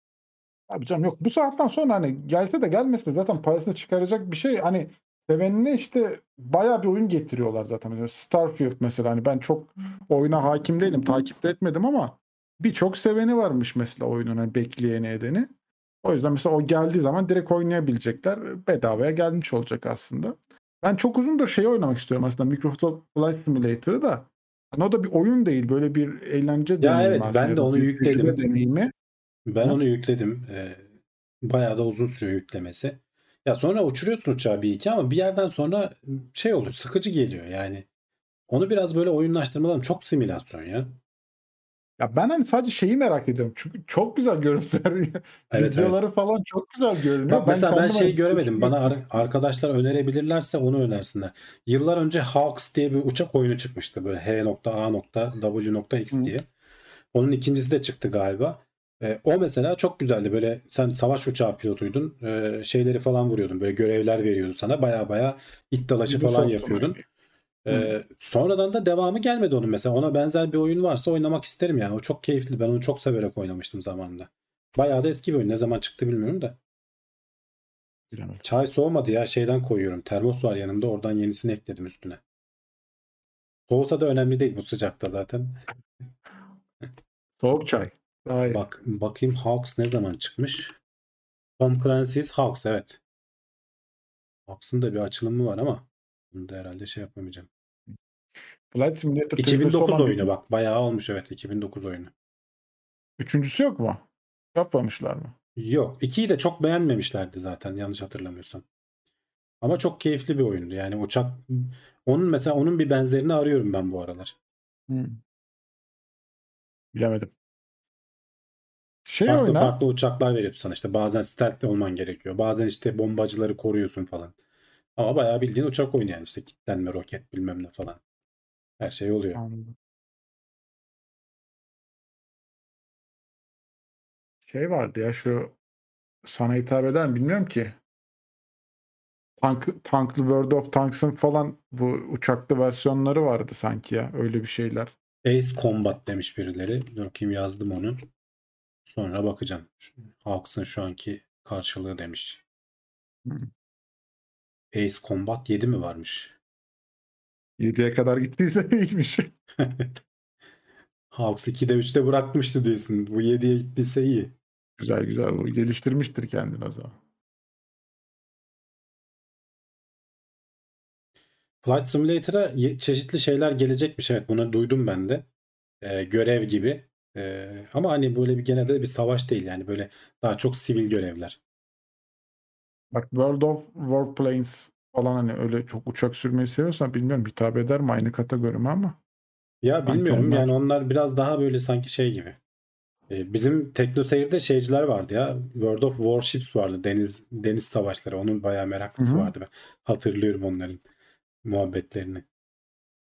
Abi canım yok bu saatten sonra hani gelse de gelmese de zaten parasını çıkaracak bir şey hani sevenine işte bayağı bir oyun getiriyorlar zaten. Starfield mesela hani ben çok oyuna hakim değilim takip de etmedim ama birçok seveni varmış mesela oyunun hani bekleyeni edeni. O yüzden mesela o geldiği zaman direkt oynayabilecekler bedavaya gelmiş olacak aslında. Ben çok uzundur şey oynamak istiyorum aslında Microsoft Flight Simulator'ı da. Hani o da bir oyun değil böyle bir eğlence deneyimi evet, ben de onu yükledim. deneyimi. Ben Hı. onu yükledim. Ee, bayağı da uzun sürüyor yüklemesi. Ya sonra uçuruyorsun uçağı bir iki ama bir yerden sonra şey oluyor sıkıcı geliyor yani. Onu biraz böyle oyunlaştırmadan çok simülasyon ya. Ya ben hani sadece şeyi merak ediyorum. Çünkü çok güzel görüntüler. Evet, evet. Videoları falan çok güzel görünüyor. Bak mesela ben şeyi hani- göremedim. Bana ar- arkadaşlar önerebilirlerse onu önersinler. Yıllar önce Hawks diye bir uçak oyunu çıkmıştı. Böyle H.A.W.X diye. Onun ikincisi de çıktı galiba. Ee, o mesela çok güzeldi. Böyle sen savaş uçağı pilotuydun. Ee, şeyleri falan vuruyordun. Böyle görevler veriyordu sana. Baya baya it dalaşı falan yapıyordun. Ee, sonradan da devamı gelmedi onun mesela. Ona benzer bir oyun varsa oynamak isterim yani. O çok keyifli. Ben onu çok severek oynamıştım zamanında. Bayağı da eski bir oyun. Ne zaman çıktı bilmiyorum da. Bilemedim. Çay soğumadı ya şeyden koyuyorum. Termos var yanımda oradan yenisini ekledim üstüne. Soğusa da önemli değil bu sıcakta zaten. Soğuk çay. Daha iyi. Bak bakayım Hawks ne zaman çıkmış? Tom Clancy's Hawks evet. Hawks'ın da bir açılımı var ama bunu da herhalde şey yapamayacağım. Flight Simulator tecrübesi 2009 olan bir- oyunu bak bayağı olmuş evet 2009 oyunu. Üçüncüsü yok mu? Yapmamışlar mı? Yok. ikiyi de çok beğenmemişlerdi zaten yanlış hatırlamıyorsam. Ama çok keyifli bir oyundu. Yani uçak onun mesela onun bir benzerini arıyorum ben bu aralar. Bilemedim. Şey Farklı oyna. farklı uçaklar verip sana işte bazen stealth'te olman gerekiyor. Bazen işte bombacıları koruyorsun falan. Ama bayağı bildiğin uçak oyunu yani işte kilitlenme, roket bilmem ne falan. Her şey oluyor. Anladım. Şey vardı ya şu sana hitap eder mi bilmiyorum ki. Tank, tanklı World of Tanks'ın falan bu uçaklı versiyonları vardı sanki ya. Öyle bir şeyler. Ace Combat demiş birileri. Dur bakayım yazdım onu. Sonra bakacağım. Hawks'ın şu anki karşılığı demiş. Ace Combat 7 mi varmış? 7'ye kadar gittiyse iyiymiş. Hawks 2'de 3'te bırakmıştı diyorsun. Bu 7'ye gittiyse iyi. Güzel güzel. Bu geliştirmiştir kendini o zaman. Flight Simulator'a çeşitli şeyler gelecekmiş. Evet bunu duydum ben de. Ee, görev gibi. Ee, ama hani böyle bir gene de bir savaş değil yani böyle daha çok sivil görevler. Bak World of Warplanes falan hani öyle çok uçak sürmeyi seviyorsan bilmiyorum hitap eder mi aynı kategori mi ama. Ya bilmiyorum onlar- yani onlar biraz daha böyle sanki şey gibi. Ee, bizim Tekno Seyir'de şeyciler vardı ya. World of Warships vardı. Deniz deniz savaşları. Onun bayağı meraklısı Hı hı. vardı ben. Hatırlıyorum onların muhabbetlerini.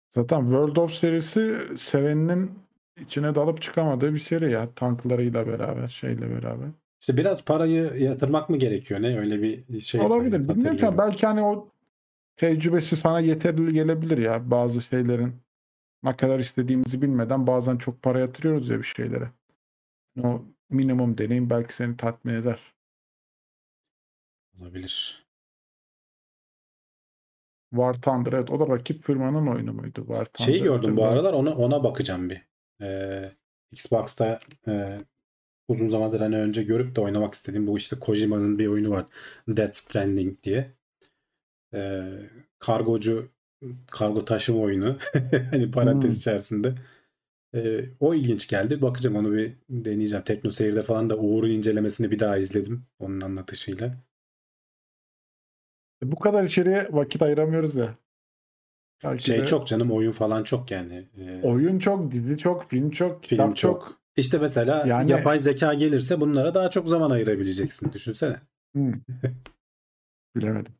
Zaten World of serisi seveninin içine dalıp çıkamadığı bir seri ya. Tanklarıyla beraber, şeyle beraber. İşte biraz parayı yatırmak mı gerekiyor ne? Öyle bir şey Olabilir. Bilmiyorum belki hani o tecrübesi sana yeterli gelebilir ya bazı şeylerin. Ne kadar istediğimizi bilmeden bazen çok para yatırıyoruz ya bir şeylere. O minimum deneyim belki seni tatmin eder. Olabilir. War Thunder evet o da rakip firmanın oyunu muydu? War Thunder. Şeyi gördüm bu aralar ona ona bakacağım bir. Ee, Xbox'ta e, uzun zamandır hani önce görüp de oynamak istediğim bu işte Kojima'nın bir oyunu var. Death Stranding diye. Ee, kargocu kargo taşıma oyunu. hani parantez Hmm. içerisinde. Ee, o ilginç geldi. Bakacağım onu bir deneyeceğim. Tekno Seyir'de falan da Uğur'un incelemesini bir daha izledim. Onun anlatışıyla. E, Bu kadar içeriye vakit ayıramıyoruz ya. Belki Şey de çok canım oyun falan çok yani. Ee, oyun çok, dizi çok, film çok, Film kitap çok. çok. İşte mesela Yani- yapay zeka gelirse bunlara daha çok zaman ayırabileceksin. Düşünsene. Hmm. Bilemedim.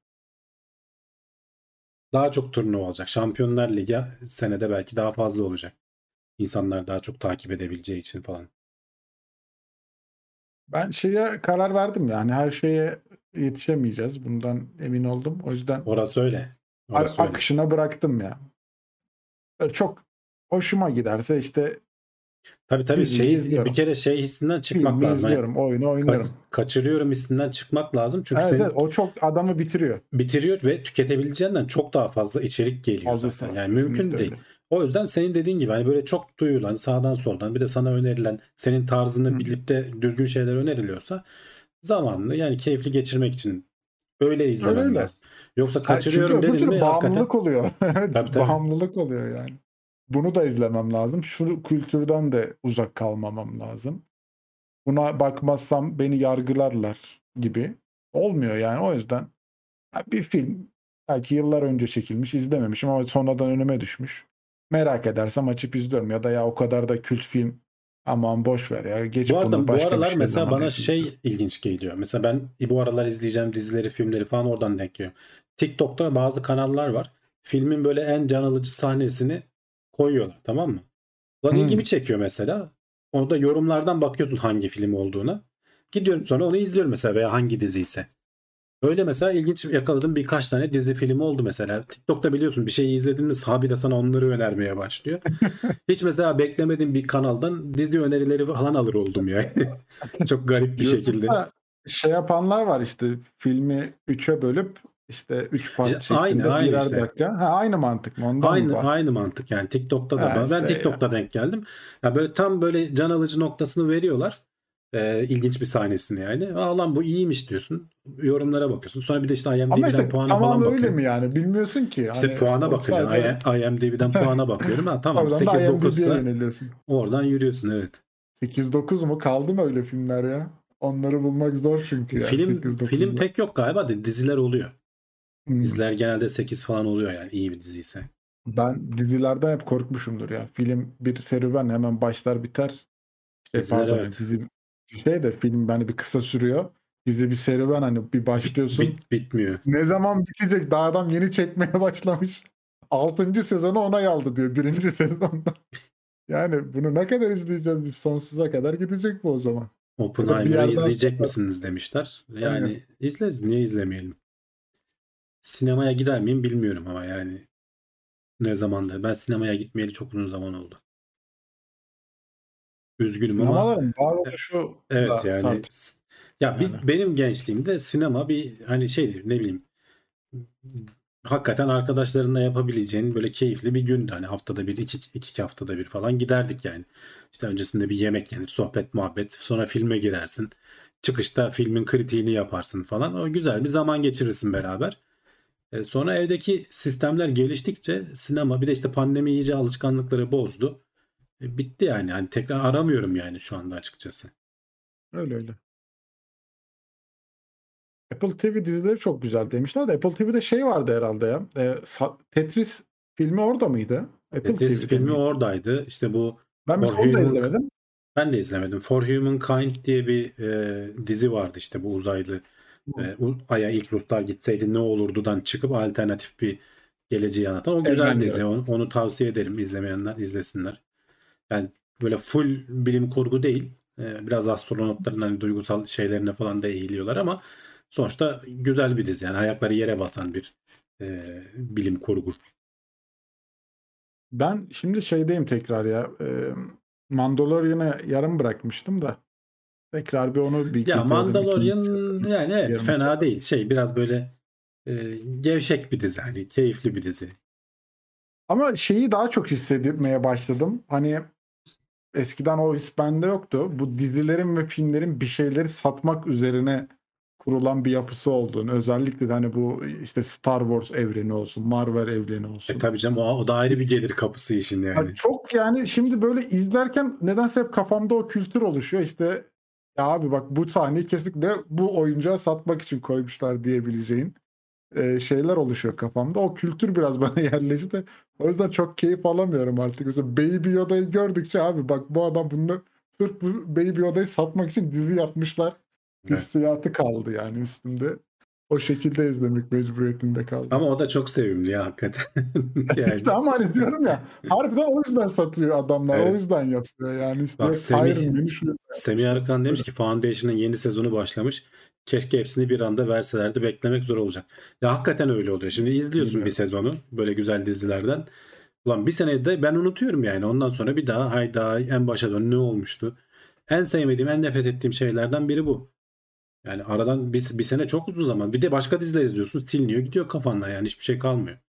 Daha çok turnuva olacak. Şampiyonlar Ligi senede belki daha fazla olacak. İnsanlar daha çok takip edebileceği için falan. Ben şeye karar verdim yani her şeye yetişemeyeceğiz. Bundan emin oldum. O yüzden Orası öyle. A- Orası öyle. akışına bıraktım ya. Böyle çok hoşuma giderse işte tabii diziyi şey izliyorum. bir kere şey hissinden çıkmak filmi lazım. İzliyorum, oyunu ka- oynuyorum. kaçırıyorum hissinden çıkmak lazım. Çünkü Evet, senin evet, o çok adamı bitiriyor. bitiriyor ve tüketebileceğinden çok daha fazla içerik geliyor Fazlası zaten. Yani mümkün kesinlikle değil. öyle. O yüzden senin dediğin gibi hani böyle çok duyulan sağdan soldan bir de sana önerilen senin tarzını Hı. bilip de düzgün şeyler öneriliyorsa zamanlı yani keyifli geçirmek için öyle izlemen Öyle. lazım. Yoksa kaçırıyorum Çünkü dedim mi hakikaten bağımlılık oluyor. evet, Tabii, tabii. bağımlılık oluyor yani. Bunu da izlemem lazım. Şu kültürden de uzak kalmamam lazım. Buna bakmazsam beni yargılarlar gibi. Olmuyor yani o yüzden bir film belki yıllar önce çekilmiş izlememişim ama sonradan önüme düşmüş. Merak edersem açıp izliyorum ya da ya o kadar da kült film aman boş ver ya geç bu bunu arada bu başka bir aralar şey mesela bana şey ilginç geliyor. Mesela ben bu aralar izleyeceğim dizileri, filmleri falan oradan denk geliyorum. TikTok'ta bazı kanallar var. Filmin böyle en can alıcı sahnesini koyuyorlar tamam mı? Ulan Hmm. ilgimi çekiyor mesela. Orada yorumlardan bakıyorsun hangi film olduğuna. Gidiyorum sonra onu izliyorum mesela veya hangi dizi ise. Öyle mesela ilginç yakaladığım birkaç tane dizi filmi oldu mesela. TikTok'ta biliyorsun bir şeyi izledin mi habire sana onları önermeye başlıyor. Hiç mesela beklemediğim bir kanaldan dizi önerileri falan alır oldum yani. Çok garip bir şekilde. Şey yapanlar var işte filmi 3'e bölüp işte 3 part İşte şeklinde aynı, aynı birer işte. dakika. Ha, aynı mantık mı? Ondan mı Aynı bahsediyorsun? aynı mantık yani TikTok'ta da Ha, ben şey TikTok'ta denk geldim. Ya böyle tam böyle can alıcı noktasını veriyorlar. Ee, ilginç bir sahnesini yani. Aa lan bu iyiymiş diyorsun. Yorumlara bakıyorsun. Sonra bir de işte Ama IMDb'den işte puana tamam falan öyle bakıyorum. mi yani? Bilmiyorsun ki. İşte Hani puana bakacaksın. sadece- IMDb'den puana bakıyorum. Ha tamam Oradan da 8 9 IMDb'ye ise yöneliyorsun. oradan yürüyorsun evet. 8-9 mu? Kaldı mı öyle filmler ya? Onları bulmak zor çünkü ya. film 8-9'da. film pek yok galiba diziler oluyor. Hmm. Diziler genelde 8 falan oluyor yani iyi bir dizi ise. Ben dizilerden hep korkmuşumdur ya. Film bir serüven hemen başlar biter. Şey, Diziler pardon, evet. dizi şey de film hani bir kısa sürüyor. Dizi bir serüven hani bir başlıyorsun. Bit, bitmiyor. Ne zaman bitecek? Daha adam yeni çekmeye başlamış. 6. sezonu onay aldı diyor. Birinci sezonda. Yani bunu ne kadar izleyeceğiz biz? Sonsuza kadar gidecek bu o zaman. Oppenheimer'ı yerden izleyecek sonra- misiniz demişler. Yani Aynen. izleriz. Niye izlemeyelim? Sinemaya gider miyim bilmiyorum ama yani ne zamandır. Ben sinemaya gitmeyeli çok uzun zaman oldu. Üzgünüm ama Sinemaların varoluşu evet da yani tart- s- ya bir, Yani. benim gençliğimde sinema bir hani şeydir ne bileyim hakikaten arkadaşlarınla yapabileceğin böyle keyifli bir gündü. Hani haftada bir, iki, iki haftada bir falan giderdik yani. İşte öncesinde bir yemek yenir, sohbet, muhabbet. Sonra filme girersin. Çıkışta filmin kritiğini yaparsın falan. O güzel bir zaman geçirirsin beraber. E, sonra evdeki sistemler geliştikçe sinema bir de işte pandemi iyice alışkanlıkları bozdu. E, bitti yani. Hani tekrar aramıyorum yani şu anda açıkçası. Öyle öyle. Apple TV dizileri çok güzel demişler de Apple TV'de şey vardı herhalde ya. E, Tetris filmi orada mıydı? Apple Tetris TV'de filmi miydi? oradaydı. İşte bu Ben mesela onu da izlemedim. ben de izlemedim. For Humankind diye bir e, dizi vardı işte bu uzaylı. E, Ay'a ilk Ruslar gitseydi ne olurdudan çıkıp alternatif bir geleceği anlatan. O güzel Evren dizi. Onu, onu tavsiye ederim. izlemeyenler izlesinler. Yani böyle full bilim kurgu değil. E, biraz astronotların hani duygusal şeylerine falan da eğiliyorlar ama sonuçta güzel bir dizi. Yani ayakları yere basan bir e, bilim kurgu. Ben şimdi şeydeyim tekrar ya. E, Mandalorian'ı yarım bırakmıştım da. Tekrar bir onu bir Ya. Mandalorian İkinci- yani evet Yarım fena bırak- değil. Şey biraz böyle e, gevşek bir dizi. Hani keyifli bir dizi. Ama şeyi daha çok hissetmeye başladım. Hani eskiden o his bende yoktu. Bu dizilerin ve filmlerin bir şeyleri satmak üzerine kurulan bir yapısı olduğunu. Özellikle de hani bu işte Star Wars evreni olsun, Marvel evreni olsun. E tabii canım o, o da ayrı bir gelir kapısı işin Ya yani. çok yani şimdi böyle izlerken nedense hep kafamda o kültür oluşuyor. İşte ya abi bak bu sahneyi kesinlikle bu oyuncağa satmak için koymuşlar diyebileceğin e, şeyler oluşuyor kafamda. O kültür biraz bana yerleşti. O yüzden çok keyif alamıyorum artık. Mesela Baby Yoda'yı gördükçe abi bak bu adam bunu sırf bu Baby Yoda'yı satmak için dizi yapmışlar. Hissiyatı kaldı yani üstümde. O şekilde izlemek mecburiyetinde kaldım. Ama o da çok sevimli ya hakikaten. yani, İşte ama hani diyorum ya harbiden o yüzden satıyor adamlar. Evet. O yüzden yapıyor yani. İşte Bak Semih- Semih Arıkan demiş ki Foundation'ın yeni sezonu başlamış. Keşke hepsini bir anda verselerdi. Beklemek zor olacak. Ya hakikaten öyle oluyor. Şimdi izliyorsun Bilmiyorum. bir sezonu böyle güzel dizilerden. Ulan bir senede ben unutuyorum yani. Ondan sonra bir daha hayda en başa dön ne olmuştu. En sevmediğim, en nefret ettiğim şeylerden biri bu. Yani aradan bir, bir sene çok uzun zaman. Bir de başka diziler izliyorsun. Siliniyor gidiyor kafandan yani hiçbir şey kalmıyor.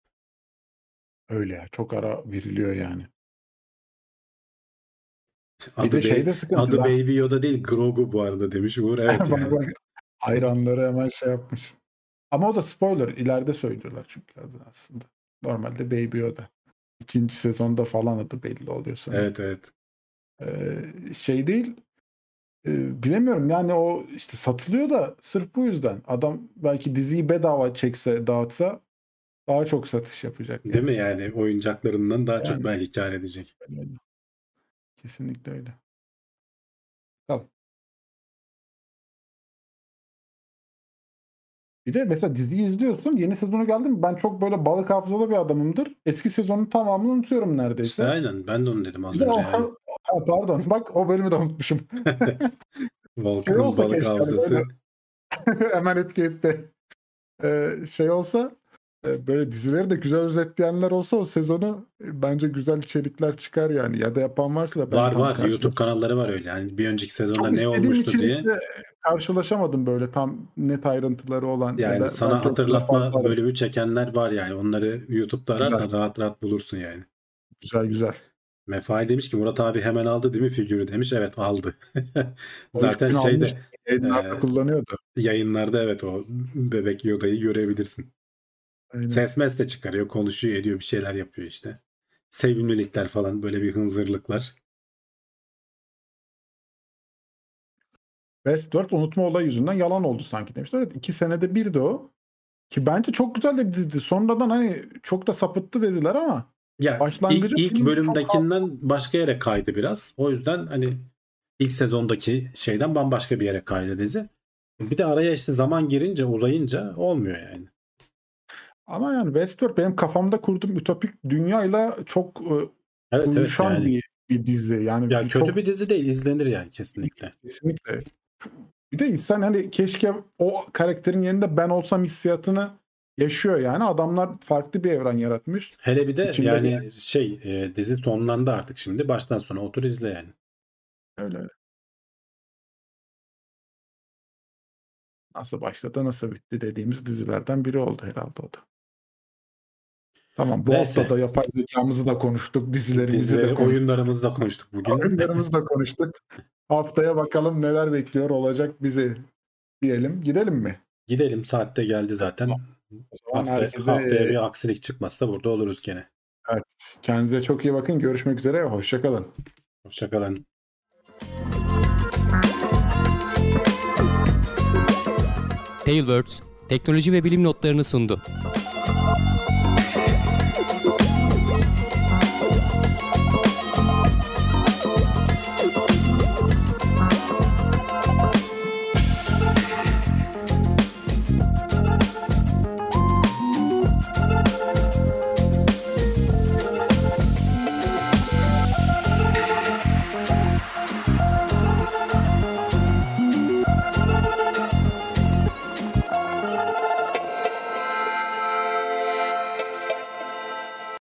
Öyle ya. Çok ara veriliyor yani. Bir Adı, de Be- şeyde sıkıntı. adı. Baby Yoda değil Grogu bu arada demiş Uğur. Evet Bak yani. bak, hayranları hemen şey yapmış. Ama o da spoiler. ileride söylüyorlar çünkü adı aslında. Normalde Baby Yoda. İkinci sezonda falan adı belli oluyor sanırım. Evet evet. Ee, şey değil e, bilemiyorum yani o işte satılıyor da sırf bu yüzden adam belki diziyi bedava çekse dağıtsa daha çok satış yapacak. Değil mi yani oyuncaklarından daha çok Yani. belki kar edecek. Öyle. Kesinlikle öyle. Tamam. Bir de mesela diziyi izliyorsun. Yeni sezonu geldi mi? Ben çok böyle balık hafızalı bir adamımdır. Eski sezonun tamamını unutuyorum neredeyse. İşte aynen ben de onu dedim az Bir önce o- yani. Ha, pardon bak o bölümü de unutmuşum. Volkan'ın olsa balık keşke, hafızası. Hemen etki etti. Ee, şey olsa böyle dizileri de güzel özetleyenler olsa o sezonu e, bence güzel içerikler çıkar yani. Ya da yapan varsa da ben Var var karşılaşamadım. YouTube kanalları var öyle yani bir önceki sezonda Çok ne olmuştu diye. karşılaşamadım böyle tam net ayrıntıları olan. ya Yani da sana hatırlatma bölümü çekenler var yani. Onları YouTube'da ararsan Güzel. rahat rahat bulursun yani. Güzel güzel. Mefail demiş ki Murat abi hemen aldı değil mi figürü demiş. Evet aldı. Zaten şeyde almış, Yayınlarda e, kullanıyordu. yayınlarda evet o bebek Yoda'yı görebilirsin. Aynen. Ses mes de çıkarıyor, konuşuyor, ediyor, bir şeyler yapıyor işte. Sevimlilikler falan böyle bir hınzırlıklar. Westworld unutma olayı yüzünden yalan oldu sanki demişler. Evet iki senede bir de o. Ki bence çok güzel de bir diziydi. Sonradan hani çok da sapıttı dediler ama Ya Başlangıcı ilk, ilk film çok bölümdekinden başka yere kaydı biraz. O yüzden hani ilk sezondaki şeyden bambaşka bir yere kaydı dizi. Bir de araya işte zaman girince uzayınca olmuyor yani. Ama yani Westworld benim kafamda kurduğum ütopik dünyayla çok e, Evet evet uyuşan yani. bir, bir dizi. Yani Ya kötü çok bir dizi değil izlenir yani kesinlikle. kesinlikle. Bir de insan hani keşke o karakterin yerinde ben olsam hissiyatını yaşıyor yani. Adamlar farklı bir evren yaratmış. Hele bir de İçinde yani bir- şey e, dizi sonlandı artık şimdi. Baştan sona otur izle yani. Öyle öyle. Nasıl başladı nasıl bitti dediğimiz dizilerden biri oldu herhalde o da. Tamam bu Neyse. hafta da yapay zekamızı da konuştuk. Dizilerimizi Dizileri, de konuştuk. oyunlarımızı da konuştuk bugün. Oyunlarımızı da konuştuk. Haftaya bakalım neler bekliyor olacak bizi diyelim. Gidelim mi? Gidelim saatte geldi zaten. O zaman Hafta, herkese haftaya bir aksilik çıkmazsa burada oluruz gene. Evet. Kendinize çok iyi bakın. Görüşmek üzere. Hoşçakalın. Hoşçakalın. Tailwords teknoloji ve bilim notlarını sundu.